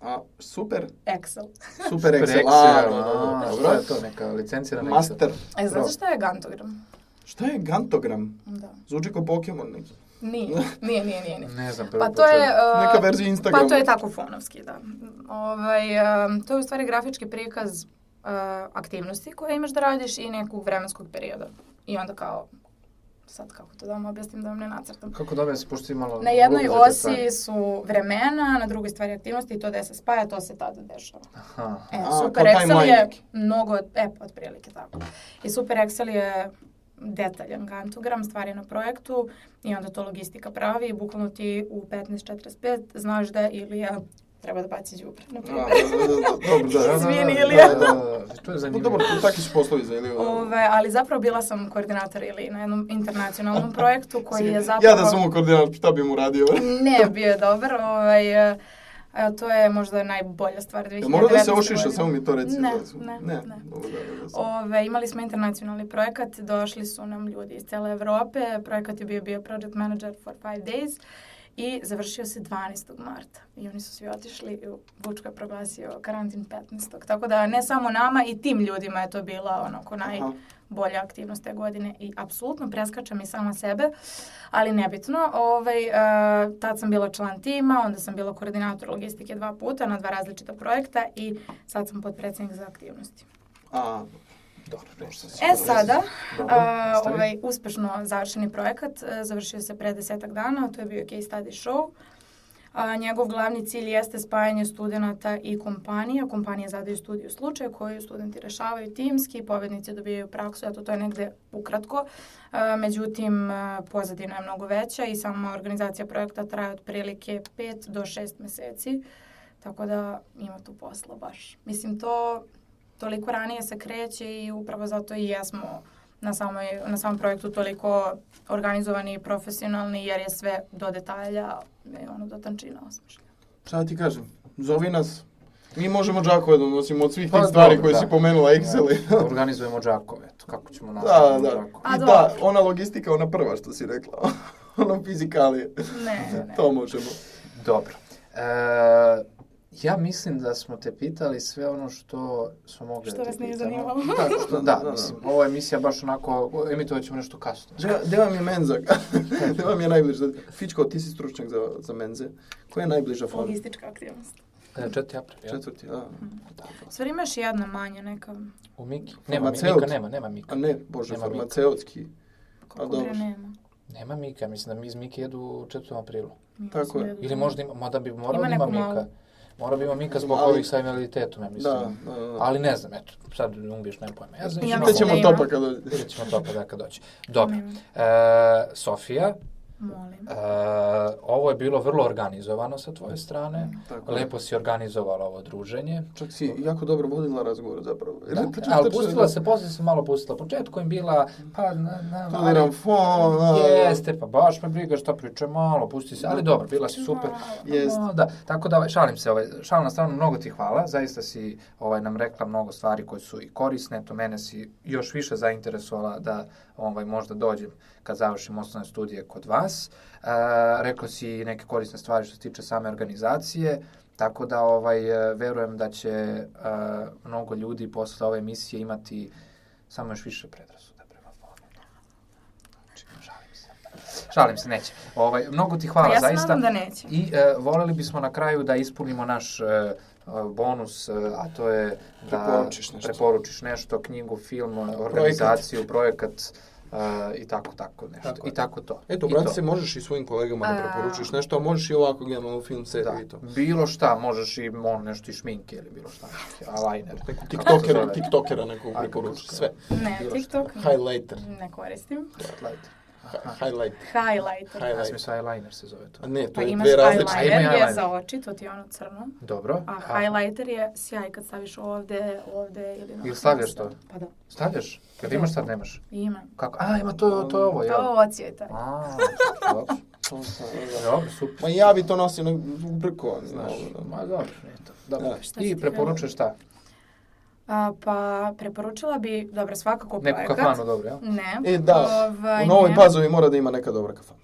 [SPEAKER 2] A, super,
[SPEAKER 3] Excel.
[SPEAKER 2] super Excel.
[SPEAKER 1] Excel,
[SPEAKER 2] A,
[SPEAKER 1] a,
[SPEAKER 2] dobro,
[SPEAKER 1] šta
[SPEAKER 2] dobro.
[SPEAKER 1] je to, neka licencirana
[SPEAKER 2] Master.
[SPEAKER 3] E, znate šta je Gantogram?
[SPEAKER 2] Šta je gantogram?
[SPEAKER 3] Da.
[SPEAKER 2] Zvuči kao Pokemon neki.
[SPEAKER 3] Nije, nije, nije, nije.
[SPEAKER 1] Ne znam,
[SPEAKER 3] Pa to je... uh,
[SPEAKER 2] Neka verzija Instagrama.
[SPEAKER 3] Pa to je tako fonovski, da. Ovaj, um, to je u stvari grafički prikaz uh, aktivnosti koje imaš da radiš i nekog vremenskog perioda. I onda kao, sad kako to da vam objasnim da vam ne nacrtam.
[SPEAKER 1] Kako dobro se pošto si malo...
[SPEAKER 3] Na jednoj osi
[SPEAKER 1] stvari.
[SPEAKER 3] su vremena, na drugoj stvari aktivnosti i to da se spaja, to se tada dešava.
[SPEAKER 1] Aha.
[SPEAKER 3] E,
[SPEAKER 2] A,
[SPEAKER 3] Super
[SPEAKER 2] kao
[SPEAKER 3] Excel je mnogo, e, otprilike tako. I Super Excel je detaljan gantogram stvari na projektu i onda to logistika pravi i bukvalno ti u 15.45 znaš da Ilija treba da baci đubre, na
[SPEAKER 2] A,
[SPEAKER 3] primjer.
[SPEAKER 2] da, da, da, dobro, da.
[SPEAKER 3] Izvini, Ilija.
[SPEAKER 1] Da, da, da, to je zanimljivo.
[SPEAKER 2] dobro, to takvi su poslovi za Iliju.
[SPEAKER 3] Ove, ali zapravo bila sam koordinator ili na jednom internacionalnom projektu koji je zapravo...
[SPEAKER 2] Ja da sam mu koordinator, šta bi mu radio?
[SPEAKER 3] Ne, bio je dobar. Ovaj, e, to je možda najbolja stvar 2019.
[SPEAKER 2] Mora da se ošiša, samo mi to reci.
[SPEAKER 3] Ne, ne,
[SPEAKER 2] ne.
[SPEAKER 3] ne.
[SPEAKER 2] Dobro, da, da, da.
[SPEAKER 3] Ove, imali smo internacionalni projekat, došli su nam ljudi iz cele Evrope, projekat je bio bio Project Manager for five days i završio se 12. marta. I oni su svi otišli i Vučko je proglasio karantin 15. Tako da ne samo nama i tim ljudima je to bila onako najbolja aktivnost te godine i apsolutno preskačam i sama sebe, ali nebitno. Ovaj, e, tad sam bila član tima, onda sam bila koordinator logistike dva puta na dva različita projekta i sad sam potpredsjednik za aktivnosti.
[SPEAKER 2] A,
[SPEAKER 1] Dobro,
[SPEAKER 3] E sada,
[SPEAKER 1] Dobro,
[SPEAKER 3] a, ovaj uspešno završeni projekat e, završio se pre desetak dana, to je bio case study show. A, njegov glavni cilj jeste spajanje studenta i kompanija. Kompanije zadaju studiju slučaja koju studenti rešavaju timski, pobednici dobijaju praksu, eto to je negde ukratko. E, međutim, e, pozadina je mnogo veća i sama organizacija projekta traje otprilike 5 do 6 meseci. Tako da ima tu posla baš. Mislim, to toliko ranije se kreće i upravo zato i jesmo na, samoj, na samom projektu toliko organizovani i profesionalni jer je sve do detalja i ono do tančina osmišljeno.
[SPEAKER 2] šta da ti kažem? Zovi nas. Mi možemo džakove da nosimo od svih
[SPEAKER 1] Pa
[SPEAKER 2] tih stvari
[SPEAKER 1] dobro,
[SPEAKER 2] koje
[SPEAKER 1] da.
[SPEAKER 2] si pomenula, Excel.
[SPEAKER 1] Da, Organizujemo džakove, eto, kako ćemo
[SPEAKER 2] Da,
[SPEAKER 1] nastaviti
[SPEAKER 2] da.
[SPEAKER 1] džakove.
[SPEAKER 3] A,
[SPEAKER 2] I da, ona logistika, ona prva što si rekla. ono fizikalije.
[SPEAKER 3] Ne, ne.
[SPEAKER 2] To možemo.
[SPEAKER 1] Dobro. E, ja mislim da smo te pitali sve ono što smo mogli
[SPEAKER 3] Što
[SPEAKER 1] da te
[SPEAKER 3] vas nije
[SPEAKER 1] pitamo.
[SPEAKER 3] zanimalo.
[SPEAKER 1] Da, što,
[SPEAKER 2] Da,
[SPEAKER 1] da,
[SPEAKER 2] da, da.
[SPEAKER 1] mislim, ovo je emisija baš onako, emitovat ćemo nešto kasno.
[SPEAKER 2] Gde, gde vam je menzak? gde vam je najbliža? Fičko, ti si stručnjak za, za menze. Koja je najbliža forma?
[SPEAKER 3] Logistička aktivnost.
[SPEAKER 1] E, četiri april, ja?
[SPEAKER 2] Četvrti, da.
[SPEAKER 1] Da, da.
[SPEAKER 3] Stvari imaš jedna manja neka,
[SPEAKER 1] U Miki. Nema. Mika nema, nema Mika.
[SPEAKER 2] A ne, bože,
[SPEAKER 1] Nema
[SPEAKER 2] farmaceutski.
[SPEAKER 3] kako
[SPEAKER 2] dobro.
[SPEAKER 3] bre nema.
[SPEAKER 1] Nema Mika, mislim da mi iz Mike jedu u 4. aprilu.
[SPEAKER 3] Mi
[SPEAKER 2] Tako je.
[SPEAKER 1] Ili možda ima, mada bi morao
[SPEAKER 3] Ima
[SPEAKER 1] da ima Mika.
[SPEAKER 3] malu.
[SPEAKER 1] Mora bi ima Mika zbog
[SPEAKER 2] Ali-
[SPEAKER 1] ovih sa invaliditetom, ja mislim.
[SPEAKER 2] Da, da, da.
[SPEAKER 1] Ali ne znam, eto, sad umbiješ, nemam pojma. Ja znam,
[SPEAKER 3] Ja
[SPEAKER 2] ćemo
[SPEAKER 3] da ima.
[SPEAKER 2] topa kada...
[SPEAKER 1] Vidjet ćemo to pa da kad doće. Dobro.
[SPEAKER 3] Nema.
[SPEAKER 1] E, Sofija,
[SPEAKER 3] Molim.
[SPEAKER 1] e, ovo je bilo vrlo organizovano sa tvoje strane.
[SPEAKER 2] Tako je.
[SPEAKER 1] Lepo si organizovala ovo druženje.
[SPEAKER 2] Čak si jako dobro vodila razgovor zapravo.
[SPEAKER 1] Da,
[SPEAKER 2] tačno-
[SPEAKER 1] ali pustila se, poslije se malo pustila. Početku je bila, pa na, na,
[SPEAKER 2] Studiram fon, a-
[SPEAKER 1] Jeste, pa baš me briga šta priča, malo, pusti se, ali dobro, bila si super.
[SPEAKER 2] Jest.
[SPEAKER 1] No, da, tako da, ovaj, šalim se, ovaj, šalim na stranu, mnogo ti hvala, zaista si ovaj, nam rekla mnogo stvari koje su i korisne, to mene si još više zainteresovala da ovaj, možda dođem kad završim osnovne studije kod vas. E, rekla si i neke korisne stvari što se tiče same organizacije, tako da ovaj, e, verujem da će e, mnogo ljudi posle ove emisije imati samo još više predrasuda prema fonu. Znači, šalim se. Šalim se, neće. Ovaj, mnogo ti hvala,
[SPEAKER 3] Pa ja
[SPEAKER 1] zaista.
[SPEAKER 3] nadam da neće.
[SPEAKER 1] I e, voleli bismo na kraju da ispunimo naš e, bonus, e, a to je da
[SPEAKER 2] Preporučiš nešto.
[SPEAKER 1] preporučiš nešto, knjigu, film, organizaciju, projekat e, i tako, tako nešto.
[SPEAKER 2] Tako.
[SPEAKER 1] I tako to.
[SPEAKER 2] Eto, brate se, možeš i svojim kolegama da
[SPEAKER 3] A.
[SPEAKER 2] preporučiš nešto, a možeš i ovako generalno film, seriju
[SPEAKER 1] Da,
[SPEAKER 2] i to.
[SPEAKER 1] bilo šta, možeš i on nešto i šminke ili bilo šta, eyeliner.
[SPEAKER 2] Neku
[SPEAKER 1] kako se
[SPEAKER 2] tiktokera, tiktokera nekog
[SPEAKER 1] A,
[SPEAKER 2] preporučiš, sve.
[SPEAKER 3] Ne, TikTok
[SPEAKER 2] Highlighter.
[SPEAKER 3] ne koristim.
[SPEAKER 1] Spotlight.
[SPEAKER 2] Highlight.
[SPEAKER 3] Highlighter.
[SPEAKER 1] Ja
[SPEAKER 2] Highlight.
[SPEAKER 1] sam mislio eyeliner se zove to.
[SPEAKER 2] A ne, to
[SPEAKER 3] Pa
[SPEAKER 2] je
[SPEAKER 3] imaš
[SPEAKER 2] dve različite.
[SPEAKER 1] A ima i
[SPEAKER 3] eyeliner je za oči, to ti je ono crno.
[SPEAKER 1] Dobro.
[SPEAKER 3] A highlighter je sjaj kad staviš ovde, ovde ili na
[SPEAKER 1] Ili stavljaš to?
[SPEAKER 3] Pa da,
[SPEAKER 1] Stavljaš? Jel imaš sad, nemaš?
[SPEAKER 3] ima.
[SPEAKER 1] Kako? A, ima to, to je ovo, jel?
[SPEAKER 3] To ocijeta.
[SPEAKER 1] A, dobro. Dobro, super.
[SPEAKER 2] Ma ja bi to nosio na brko, znaš.
[SPEAKER 1] Ma dobro, nije to. Dobro.
[SPEAKER 2] Da.
[SPEAKER 1] I preporučuješ šta?
[SPEAKER 3] A, pa, preporučila bi, dobro, svakako
[SPEAKER 1] Neku
[SPEAKER 3] projekat.
[SPEAKER 1] kafanu, dobro, jel?
[SPEAKER 3] Ne.
[SPEAKER 2] E, da,
[SPEAKER 3] Ovaj,
[SPEAKER 2] u Novoj. Pazovi mora da ima neka dobra kafana.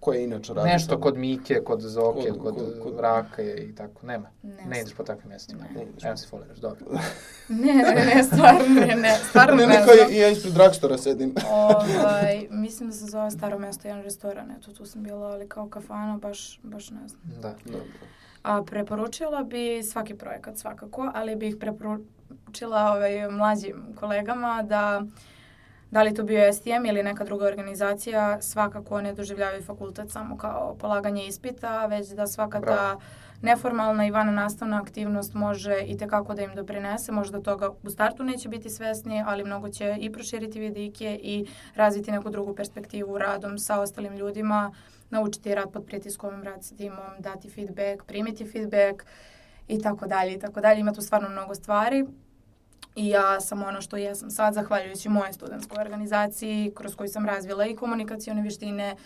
[SPEAKER 2] koje inače radi.
[SPEAKER 1] Nešto kod Mike, kod Zoke,
[SPEAKER 2] Kod-
[SPEAKER 1] kod,
[SPEAKER 2] kod- kod-
[SPEAKER 1] Raka i tako, nema.
[SPEAKER 3] Ne
[SPEAKER 1] Ne, ideš po takvim mjestima.
[SPEAKER 3] Ne.
[SPEAKER 2] Ne.
[SPEAKER 1] Nema se foliraš, dobro.
[SPEAKER 3] Ne, ne, ne, stvarno ne, ne, stvarno
[SPEAKER 2] Ne,
[SPEAKER 3] ne,
[SPEAKER 2] neko ja ispred Dragstora sedim.
[SPEAKER 3] Ovaj, mislim da se zove Staro mesto, jedan restoran, eto, tu sam bila, ali kao kafana, baš, baš ne znam.
[SPEAKER 1] Da.
[SPEAKER 3] A preporučila bi svaki projekat svakako, ali bih preporučila ovaj, mlađim kolegama da da li to bio STM ili neka druga organizacija, svakako ne doživljavaju fakultet samo kao polaganje ispita, već da svaka ta neformalna i van nastavna aktivnost može i tekako da im doprinese. Možda toga u startu neće biti svesni, ali mnogo će i proširiti vidike i razviti neku drugu perspektivu radom sa ostalim ljudima, naučiti rad pod pritiskom, rad sa timom, dati feedback, primiti feedback i tako dalje i tako dalje. Ima tu stvarno mnogo stvari. I ja sam ono što jesam sad, zahvaljujući moje studentskoj organizaciji, kroz koju sam razvila i komunikacione vještine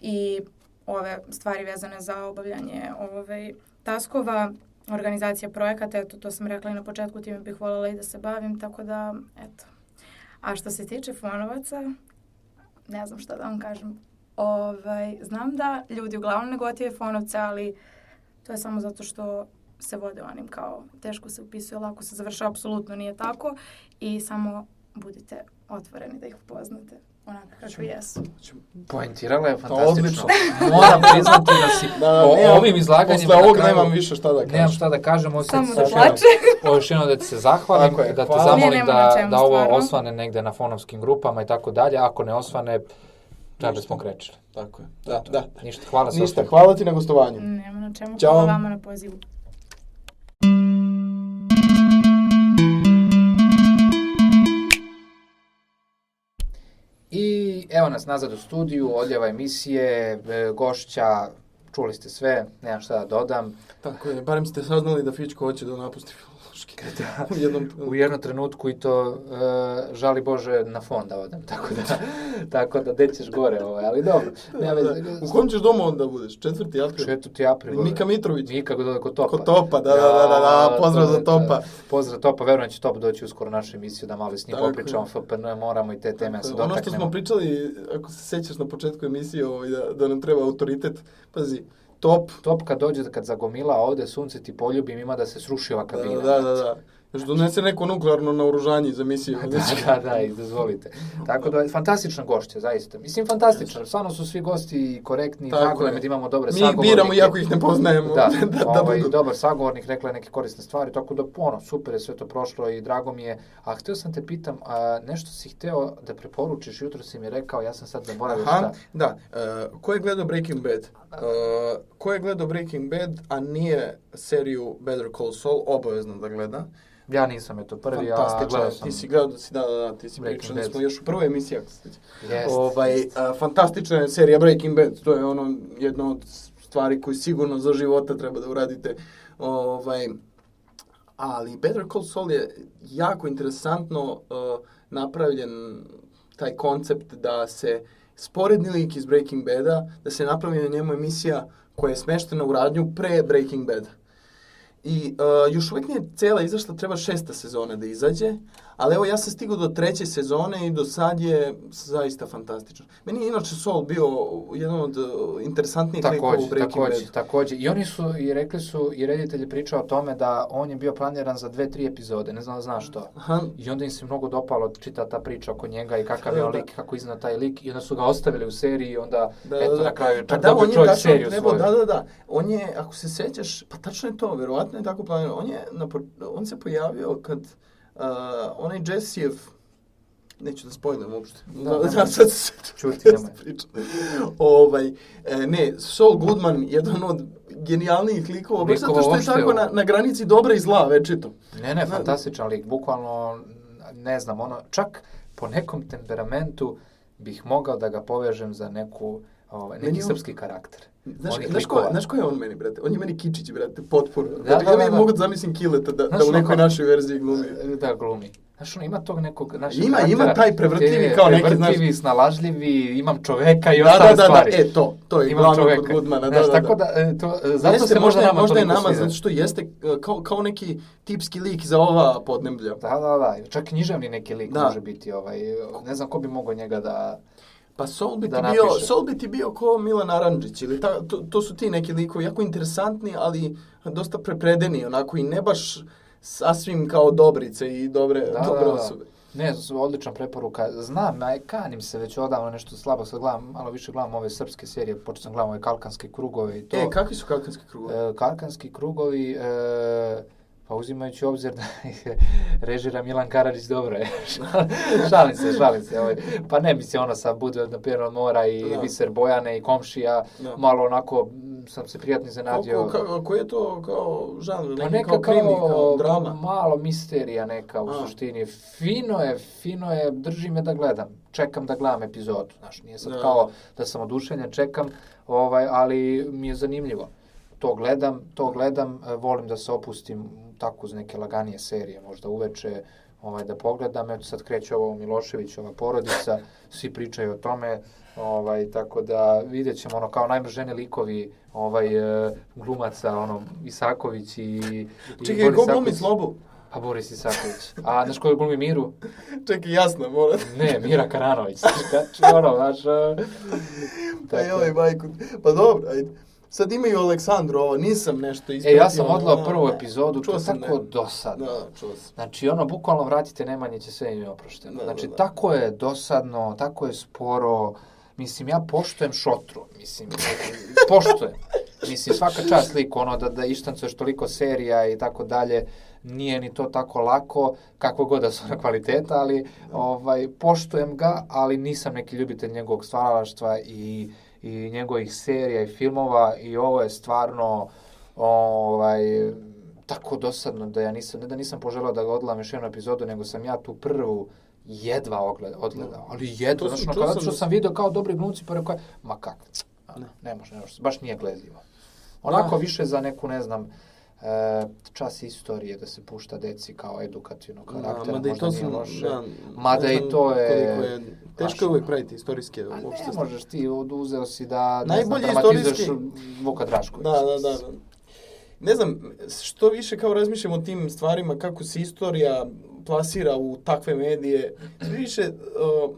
[SPEAKER 3] i ove stvari vezane za obavljanje ovaj, taskova, organizacija projekata, eto, to sam rekla i na početku, time bih voljela i da se bavim, tako da, eto. A što se tiče fonovaca, ne znam šta da vam kažem. Ovaj, znam da ljudi uglavnom ne gotive fonovce, ali to je samo zato što se vode onim kao teško se upisuje, lako se završava, apsolutno nije tako i samo budite otvoreni da ih upoznate onako kakvi jesu.
[SPEAKER 1] Poentirala je
[SPEAKER 2] Pa
[SPEAKER 1] fantastično.
[SPEAKER 2] odlično.
[SPEAKER 1] Moram priznati da si
[SPEAKER 2] Da, da,
[SPEAKER 1] o,
[SPEAKER 2] nemam-
[SPEAKER 1] ovim izlaganjima
[SPEAKER 2] Posle ovog
[SPEAKER 1] kraju-
[SPEAKER 2] nemam više šta da kažem.
[SPEAKER 1] Nemam šta da kažem, osim
[SPEAKER 3] Samo da plače.
[SPEAKER 1] još jednom da ti se zahvalim,
[SPEAKER 2] Tako je,
[SPEAKER 1] da te
[SPEAKER 2] hvala.
[SPEAKER 1] zamolim da,
[SPEAKER 3] čemu,
[SPEAKER 1] da ovo
[SPEAKER 3] stvarno.
[SPEAKER 1] osvane negde na fonovskim grupama i tako dalje. Ako ne osvane, da
[SPEAKER 2] Ništa.
[SPEAKER 1] smo krečili.
[SPEAKER 2] Tako je. Da, da.
[SPEAKER 1] Ništa, hvala se
[SPEAKER 2] Ništa, hvala ti na gostovanju.
[SPEAKER 3] Nema na čemu,
[SPEAKER 2] Ćao.
[SPEAKER 3] hvala vama na pozivu.
[SPEAKER 1] I evo nas nazad u studiju, odljeva emisije, e, gošća, čuli ste sve, nemam šta da dodam.
[SPEAKER 2] Tako je, barem ste saznali da Fičko hoće da napusti filološki. U jednom...
[SPEAKER 1] U jednom trenutku i to e, žali Bože na fond da odem, tako da, tako da dećeš gore, ovaj, ali dobro. Nema
[SPEAKER 2] Da,
[SPEAKER 1] veze.
[SPEAKER 2] da. U kom ćeš domu onda budeš? Četvrti april?
[SPEAKER 1] 4. april.
[SPEAKER 2] Mika Mitrović.
[SPEAKER 1] Mika dole kod Topa.
[SPEAKER 2] Kod Topa, da, da, da, da, da, pozdrav
[SPEAKER 1] to
[SPEAKER 2] za
[SPEAKER 1] je-
[SPEAKER 2] Topa.
[SPEAKER 1] Pozdrav Topa, verujem da će Top doći uskoro našu emisiju da malo s njim
[SPEAKER 2] Tako
[SPEAKER 1] popričamo FPN, moramo i te teme da se
[SPEAKER 2] Ono što
[SPEAKER 1] dotaknemo.
[SPEAKER 2] smo pričali, ako se sećaš na početku emisije, ovaj, da, da nam treba autoritet, pazi, top,
[SPEAKER 1] Top kad dođe, kad zagomila ovde, sunce ti poljubim, ima da se sruši ova
[SPEAKER 2] da,
[SPEAKER 1] kabina.
[SPEAKER 2] da, da, da. Još donese neko nuklearno naoružanje za misiju.
[SPEAKER 1] da, da, da, i dozvolite. Tako da, fantastična gošća, zaista. Mislim, fantastična. Stvarno su svi gosti korektni,
[SPEAKER 2] Tako
[SPEAKER 1] nam je da imamo dobre
[SPEAKER 2] Mi
[SPEAKER 1] sagovornike.
[SPEAKER 2] biramo iako ih ne poznajemo.
[SPEAKER 1] Da,
[SPEAKER 2] da, da
[SPEAKER 1] ovaj,
[SPEAKER 2] budu.
[SPEAKER 1] dobar sagovornik, rekla je neke korisne stvari, tako da, ono, super je sve to prošlo i drago mi je. A htio sam te pitam, a, nešto si hteo da preporučiš, jutro si mi rekao, ja sam sad zaboravio
[SPEAKER 2] Aha,
[SPEAKER 1] šta.
[SPEAKER 2] da. Uh, ko je gledao Breaking Bad? Uh, ko je gledao Breaking Bad, a nije seriju Better Call Saul, obavezno da gleda.
[SPEAKER 1] Ja nisam, eto, prvi, a
[SPEAKER 2] Fantastično.
[SPEAKER 1] gledao sam.
[SPEAKER 2] Ti si gledao, da si, da, da, da, ti si pričali
[SPEAKER 1] Bad.
[SPEAKER 2] smo još u prvoj emisiji, ako se.
[SPEAKER 1] Jest.
[SPEAKER 2] Ovaj, a, fantastična je serija Breaking Bad, to je ono jedna od stvari koju sigurno za života treba da uradite. Ovaj, ali Better Call Saul je jako interesantno uh, napravljen taj koncept da se sporedni lik iz Breaking Bada, da se napravi na njemu emisija koja je smeštena u radnju pre Breaking Bada. I uh, još uvijek nije cela izašla, treba šesta sezona da izađe, ali evo ja sam stigao do treće sezone i do sad je zaista fantastično. Meni je inače Saul bio jedan od uh, interesantnijih likova u Breaking
[SPEAKER 1] takođe,
[SPEAKER 2] Badu.
[SPEAKER 1] takođe. I oni su, i rekli su, i reditelj je pričao o tome da on je bio planiran za dve, tri epizode, ne znam da znaš to.
[SPEAKER 2] Aha,
[SPEAKER 1] I onda im se mnogo dopalo čita ta priča oko njega i kakav je
[SPEAKER 2] Da,
[SPEAKER 1] on
[SPEAKER 2] da.
[SPEAKER 1] lik, kako izgleda taj lik. I onda su ga ostavili u seriji i onda,
[SPEAKER 2] Da,
[SPEAKER 1] eto,
[SPEAKER 2] da,
[SPEAKER 1] na kraju,
[SPEAKER 2] Pa
[SPEAKER 1] čak
[SPEAKER 2] da, on je
[SPEAKER 1] čovjek seriju
[SPEAKER 2] trebao,
[SPEAKER 1] svoju.
[SPEAKER 2] da, da, da. On je, ako se sećaš, pa tačno je to, verovatno je tako planirano. On je, na, on se pojavio kad uh, onaj Jessejev, neću da spojnem uopšte.
[SPEAKER 1] Da,
[SPEAKER 2] Da, da,
[SPEAKER 1] nemoj.
[SPEAKER 2] sad se
[SPEAKER 1] Čuti,
[SPEAKER 2] sam pričao. Ovaj, e, ne, Saul Goodman, jedan od genijalnijih likova, baš zato što je tako na, na granici dobra i zla, večito.
[SPEAKER 1] Ne, ne,
[SPEAKER 2] Da.
[SPEAKER 1] fantastičan lik, bukvalno, ne znam, ono, čak po nekom temperamentu bih mogao da ga povežem za neku, ovaj, neki
[SPEAKER 2] Meni
[SPEAKER 1] srpski karakter.
[SPEAKER 2] Znaš,
[SPEAKER 1] Onih
[SPEAKER 2] znaš, ko, znaš ko je on meni, brate? On je meni Kičić, brate, potpuno.
[SPEAKER 1] Da,
[SPEAKER 2] Da,
[SPEAKER 1] da,
[SPEAKER 2] ja
[SPEAKER 1] da,
[SPEAKER 2] mi
[SPEAKER 1] da.
[SPEAKER 2] mogu da zamislim Kileta da,
[SPEAKER 1] Znaš,
[SPEAKER 2] da u nekoj
[SPEAKER 1] kao-
[SPEAKER 2] našoj verziji glumi.
[SPEAKER 1] Da, glumi. Znaš, ono, ima tog nekog našeg
[SPEAKER 2] Ima,
[SPEAKER 1] karaktera.
[SPEAKER 2] ima taj prevrtljivi
[SPEAKER 1] E,
[SPEAKER 2] kao neki, znaš-
[SPEAKER 1] Prevrtljivi, snalažljivi, imam čoveka i
[SPEAKER 2] Da,
[SPEAKER 1] ostale
[SPEAKER 2] da, da, da,
[SPEAKER 1] stvari.
[SPEAKER 2] e, to, to je
[SPEAKER 1] imam
[SPEAKER 2] glavno
[SPEAKER 1] čoveka.
[SPEAKER 2] kod Goodmana, da,
[SPEAKER 1] Znaš,
[SPEAKER 2] da,
[SPEAKER 1] tako
[SPEAKER 2] da.
[SPEAKER 1] da, e, to, e, zato
[SPEAKER 2] Jeste,
[SPEAKER 1] se možda nama
[SPEAKER 2] možda je nama, zato što jeste e, kao, kao neki tipski lik za ova podneblja.
[SPEAKER 1] Da, da, da, čak književni neki lik
[SPEAKER 2] Da.
[SPEAKER 1] može biti, ovaj, ne znam ko bi mogao njega da...
[SPEAKER 2] Pa Sol bi,
[SPEAKER 1] Da
[SPEAKER 2] ti bio. Sol bi ti bio ko Milan Aranđić, ili ta, to, to su ti neki likovi, jako interesantni, ali dosta prepredeni, onako, i ne baš sasvim kao dobrice i dobre,
[SPEAKER 1] Da,
[SPEAKER 2] dobre
[SPEAKER 1] da, da.
[SPEAKER 2] osobe.
[SPEAKER 1] Ne, odlična preporuka. Znam, a kanim se već odavno nešto slabo, sad gledam, malo više gledam ove srpske serije, počeo sam gledam ove kalkanske krugove i to.
[SPEAKER 2] E, kakvi su kalkanski krugovi?
[SPEAKER 1] E, Kalkanski krugovi, e, pa uzimajući obzir da režira Milan Karadžić, dobro je. šalim se, šalim se. Ovaj. Pa ne, mislim, ono sad bude na od mora i
[SPEAKER 2] Da.
[SPEAKER 1] Viser Bojane i Komšija,
[SPEAKER 2] Da.
[SPEAKER 1] malo onako sam se prijatno iznenadio.
[SPEAKER 2] Ka, koji je to kao žanr?
[SPEAKER 1] Pa neka
[SPEAKER 2] kao krimi, kao drama?
[SPEAKER 1] malo misterija neka u
[SPEAKER 2] A.
[SPEAKER 1] suštini. Fino je, fino je, drži me da gledam. Čekam da gledam epizodu. Znaš, nije sad
[SPEAKER 2] Da.
[SPEAKER 1] kao da sam oduševljen, čekam, ovaj, ali mi je zanimljivo. To gledam, to gledam, e, volim da se opustim tako uz neke laganije serije, možda uveče, ovaj, da pogledam. Eto sad kreće ovo Miloševićova porodica, svi pričaju o tome, ovaj, tako da vidjet ćemo ono kao najmrženi likovi ovaj, e, glumaca, ono, Isaković i, i
[SPEAKER 2] Čekaj,
[SPEAKER 1] Boris
[SPEAKER 2] ko glumi. Slobu?
[SPEAKER 1] Pa Boris Isaković. A znaš ko glumi Miru?
[SPEAKER 2] Čekaj, jasno, mora.
[SPEAKER 1] Ne, Mira Karanović. Znači, ono, znaš... e,
[SPEAKER 2] Pa
[SPEAKER 1] tako.
[SPEAKER 2] joj, majku. Pa dobro, ajde. Sad imaju Aleksandru ovo, nisam nešto
[SPEAKER 1] E,
[SPEAKER 2] ispratio.
[SPEAKER 1] ja sam
[SPEAKER 2] ono,
[SPEAKER 1] prvu epizodu, to
[SPEAKER 2] Čuo
[SPEAKER 1] je
[SPEAKER 2] sam,
[SPEAKER 1] tako
[SPEAKER 2] ne.
[SPEAKER 1] dosadno.
[SPEAKER 2] Da, čuo sam.
[SPEAKER 1] Znači, ono, bukvalno vratite Nemanje će sve im je oprošteno.
[SPEAKER 2] Da, da,
[SPEAKER 1] znači,
[SPEAKER 2] da.
[SPEAKER 1] tako je dosadno, tako je sporo. Mislim, ja poštujem šotru, mislim, poštujem. Mislim, svaka čast lik, ono, da, da ištancuješ toliko serija i tako dalje, nije ni to tako lako, kako god da su na kvaliteta, ali ovaj, poštujem ga, ali nisam neki ljubitelj njegovog stvaralaštva i, i njegovih serija i filmova i ovo je stvarno ovaj, tako dosadno da ja nisam, ne da nisam poželao da ga odgledam još jednu epizodu, nego sam ja tu prvu jedva ogled, odgledao, ali jedva, znači, kada
[SPEAKER 2] sam
[SPEAKER 1] što
[SPEAKER 2] da
[SPEAKER 1] sam video kao dobri glumci, pa rekao, ma kak,
[SPEAKER 2] Ne.
[SPEAKER 1] ne može, ne može, baš nije gledljivo. Onako
[SPEAKER 2] Da.
[SPEAKER 1] više za neku, ne znam, e, čas istorije da se pušta deci kao edukativno
[SPEAKER 2] Da,
[SPEAKER 1] karaktera,
[SPEAKER 2] mada i
[SPEAKER 1] možda
[SPEAKER 2] to
[SPEAKER 1] nije loše.
[SPEAKER 2] da,
[SPEAKER 1] Mada i to je-
[SPEAKER 2] je teško je
[SPEAKER 1] ono.
[SPEAKER 2] praviti istorijske
[SPEAKER 1] A
[SPEAKER 2] uopšte
[SPEAKER 1] ne možeš ti, od- uzeo si da, ne
[SPEAKER 2] Najbolji
[SPEAKER 1] znam, dramatizuješ
[SPEAKER 2] istorijski-
[SPEAKER 1] Vuka Draškovića.
[SPEAKER 2] Da, da, da, da. Ne znam, što više kao razmišljam o tim stvarima, kako se istorija plasira u takve medije, više uh,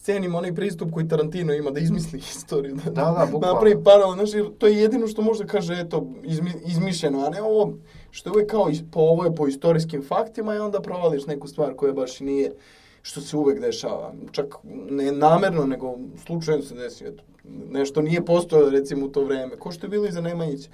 [SPEAKER 2] cenim onaj pristup koji Tarantino ima da izmisli istoriju. Da,
[SPEAKER 1] Da, da, bukvalno.
[SPEAKER 2] napravi paralel, znaš, jer to je jedino što može kaže, eto, izmi, izmišljeno, a ne ovo, što je uvek kao, po, ovo je po istorijskim faktima i onda provališ neku stvar koja baš i nije, što se uvek dešava. Čak ne namerno, nego slučajno se desi, eto, nešto nije postojalo recimo u to vreme, ko što je bilo i za Nemanjića.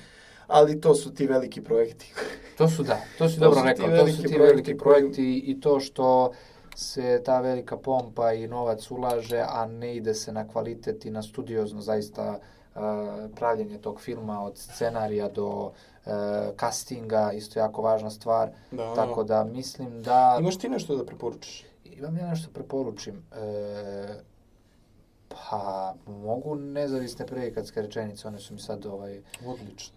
[SPEAKER 2] Ali to su ti veliki projekti.
[SPEAKER 1] To su da, to si
[SPEAKER 2] To
[SPEAKER 1] dobro rekao, to su ti
[SPEAKER 2] projekti
[SPEAKER 1] veliki
[SPEAKER 2] koji-
[SPEAKER 1] projekti i to što se ta velika pompa i novac ulaže, a ne ide se na kvalitet i na studiozno zaista uh, pravljenje tog filma od scenarija do uh, castinga, isto jako važna stvar.
[SPEAKER 2] Da.
[SPEAKER 1] Tako da mislim da...
[SPEAKER 2] Imaš ti nešto da preporučiš?
[SPEAKER 1] Imam ja nešto preporučim. E, pa, mogu nezavisne predikatske rečenice, one su mi sad ovaj,
[SPEAKER 2] Odlično.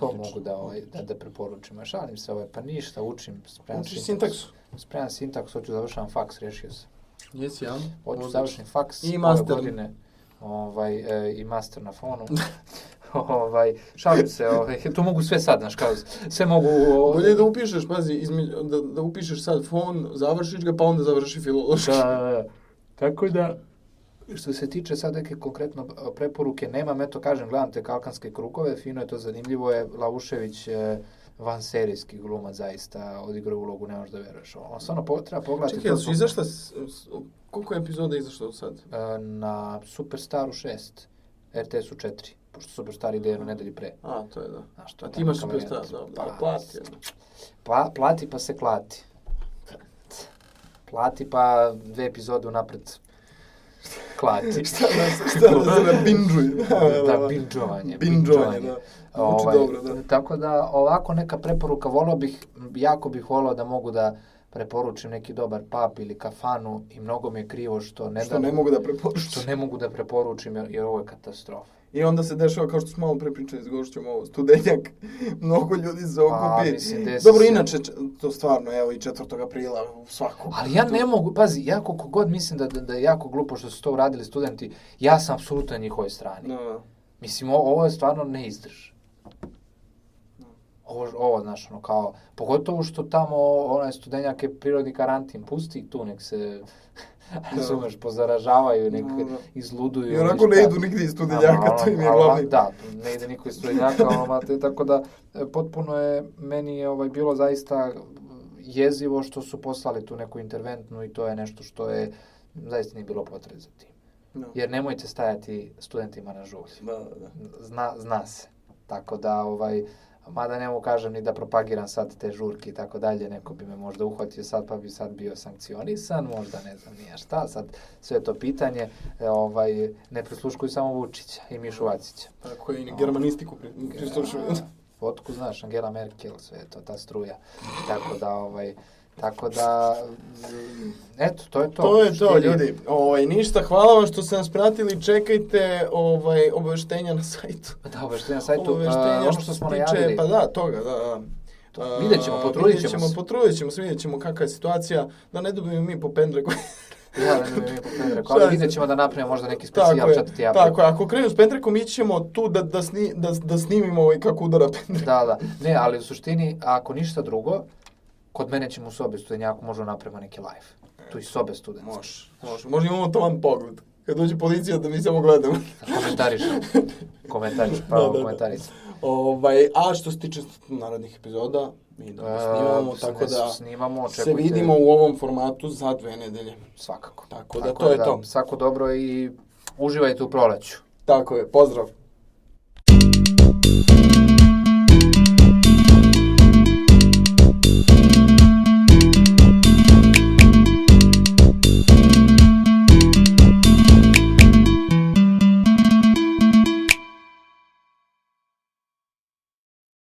[SPEAKER 1] to mogu da, ovaj, da, da preporučim. A šalim se, ovaj, pa ništa, učim, spremam
[SPEAKER 2] Učiš sintaksu?
[SPEAKER 1] Spremam sintaks, hoću završavam faks, rešio sam.
[SPEAKER 2] Jesi, ja?
[SPEAKER 1] Hoću završim faks
[SPEAKER 2] I master.
[SPEAKER 1] godine. Ovaj, e, I master na fonu. ovaj, šalim se, ovaj, to mogu sve sad, znaš, kao, sve mogu... o-
[SPEAKER 2] Bolje da upišeš, pazi, izmi, da, da upišeš sad fon, završiš ga, pa onda završi filološki.
[SPEAKER 1] Da, da, da. Tako da, što se tiče sad neke konkretno preporuke, nemam, eto kažem, gledam te kalkanske krugove, fino je to zanimljivo je, Laušević e, van serijski glumac zaista odigrao ulogu, ne možeš da veruješ. On stvarno po, treba pogledati.
[SPEAKER 2] Čekaj, su izašla, koliko je epizoda izašlo sad?
[SPEAKER 1] E, na Superstaru 6, RTS-u 4, pošto Superstar ide jednu nedelju pre.
[SPEAKER 2] A, to je da.
[SPEAKER 1] Znaš, to
[SPEAKER 2] A ti imaš Superstar, da,
[SPEAKER 1] Pa,
[SPEAKER 2] plati.
[SPEAKER 1] Pla, plati pa se klati. Plati pa dve epizode unapred klati.
[SPEAKER 2] Šta da, šta da se na binđuj?
[SPEAKER 1] da, binđovanje.
[SPEAKER 2] Binđovanje, da. Zvuči
[SPEAKER 1] Ovaj,
[SPEAKER 2] dobro, da.
[SPEAKER 1] Tako da, ovako neka preporuka, volao bih, jako bih volao da mogu da preporučim neki dobar pub ili kafanu i mnogo mi je krivo što ne,
[SPEAKER 2] Što
[SPEAKER 1] da,
[SPEAKER 2] ne mogu da preporučim.
[SPEAKER 1] što ne mogu da preporučim jer, jer ovo je katastrofa.
[SPEAKER 2] I onda se dešava, kao što smo malo pre pričali s gošćom, ovo, studenjak, mnogo ljudi se okupi.
[SPEAKER 1] Pa, mislim, desi
[SPEAKER 2] Dobro, inače, to stvarno, evo, i 4. aprila, u svaku.
[SPEAKER 1] Ali ja ne mogu, pazi, ja koliko god mislim da, da, da je jako glupo što su to uradili studenti, ja sam apsolutno na njihovoj strani.
[SPEAKER 2] Da,
[SPEAKER 1] Mislim, ovo je stvarno ne izdrž. Ovo, ovo, znaš, ono, kao, pogotovo što tamo onaj studenjak je prirodni karantin, pusti tu, nek se, razumeš, pozaražavaju, nek
[SPEAKER 2] Da, da.
[SPEAKER 1] izluduju.
[SPEAKER 2] I onako ne idu nigdje iz studenjaka, to im je glavni.
[SPEAKER 1] Da, ne ide niko iz studenjaka, ono, te, tako da e, potpuno je, meni je ovaj, bilo zaista jezivo što su poslali tu neku interventnu i to je nešto što je zaista nije bilo potrebe za tim.
[SPEAKER 2] Da.
[SPEAKER 1] Jer nemojte stajati studentima na žulj.
[SPEAKER 2] Da, da, da.
[SPEAKER 1] Zna, zna se. Tako da, ovaj, mada ne mogu kažem ni da propagiram sad te žurke i tako dalje, neko bi me možda uhvatio sad pa bi sad bio sankcionisan, možda ne znam nije šta, sad sve to pitanje, e, ovaj, ne prisluškuju samo Vučića i Mišu Vacića.
[SPEAKER 2] Tako je i germanistiku pri- prislušuju.
[SPEAKER 1] Fotku znaš, Angela Merkel, sve to, ta struja. Tako da, ovaj, tako da, eto, to je to.
[SPEAKER 2] To je to,
[SPEAKER 1] Štiri-
[SPEAKER 2] ljudi. Ovaj, ništa, hvala vam što ste nas pratili. Čekajte ovaj, obaveštenja na sajtu.
[SPEAKER 1] Da, obaveštenja na sajtu,
[SPEAKER 2] Obaveštenja
[SPEAKER 1] ono
[SPEAKER 2] što
[SPEAKER 1] što smo
[SPEAKER 2] tiče-
[SPEAKER 1] najavili.
[SPEAKER 2] Pa da, toga, da, da.
[SPEAKER 1] To- vidjet ćemo, potrudit ćemo
[SPEAKER 2] vidjet
[SPEAKER 1] se.
[SPEAKER 2] Potrudit ćemo se, vidjet ćemo kakva je situacija. Da ne dobijemo mi po pendre koji...
[SPEAKER 1] Ja, ne znam, mi po Pedreku,
[SPEAKER 2] Šta
[SPEAKER 1] ali
[SPEAKER 2] je-
[SPEAKER 1] vidjet ćemo da napravimo možda neki specijal
[SPEAKER 2] je,
[SPEAKER 1] četvrti april.
[SPEAKER 2] tako je. Ako krenu s Pendrekom, ići ćemo tu da, da, sni, da, da snimimo ovaj kako udara Pendrek.
[SPEAKER 1] Da, da. Ne, ali u suštini, ako ništa drugo, kod mene ćemo u sobi studenjaku možemo napravimo neki live. Tu i sobe studentske.
[SPEAKER 2] Može, može. Možda imamo taman pogled. Kad dođe policija da mi samo gledamo.
[SPEAKER 1] Komentarišemo. Komentariš,
[SPEAKER 2] Da,
[SPEAKER 1] pravo
[SPEAKER 2] da, da.
[SPEAKER 1] komentariš.
[SPEAKER 2] Ovaj, a što se tiče narednih epizoda, mi da snimamo, tako da
[SPEAKER 1] snimamo,
[SPEAKER 2] se vidimo u ovom formatu za dve nedelje.
[SPEAKER 1] svakako.
[SPEAKER 2] Tako da to je to.
[SPEAKER 1] Svako dobro i uživajte u proleću.
[SPEAKER 2] Tako je, pozdrav.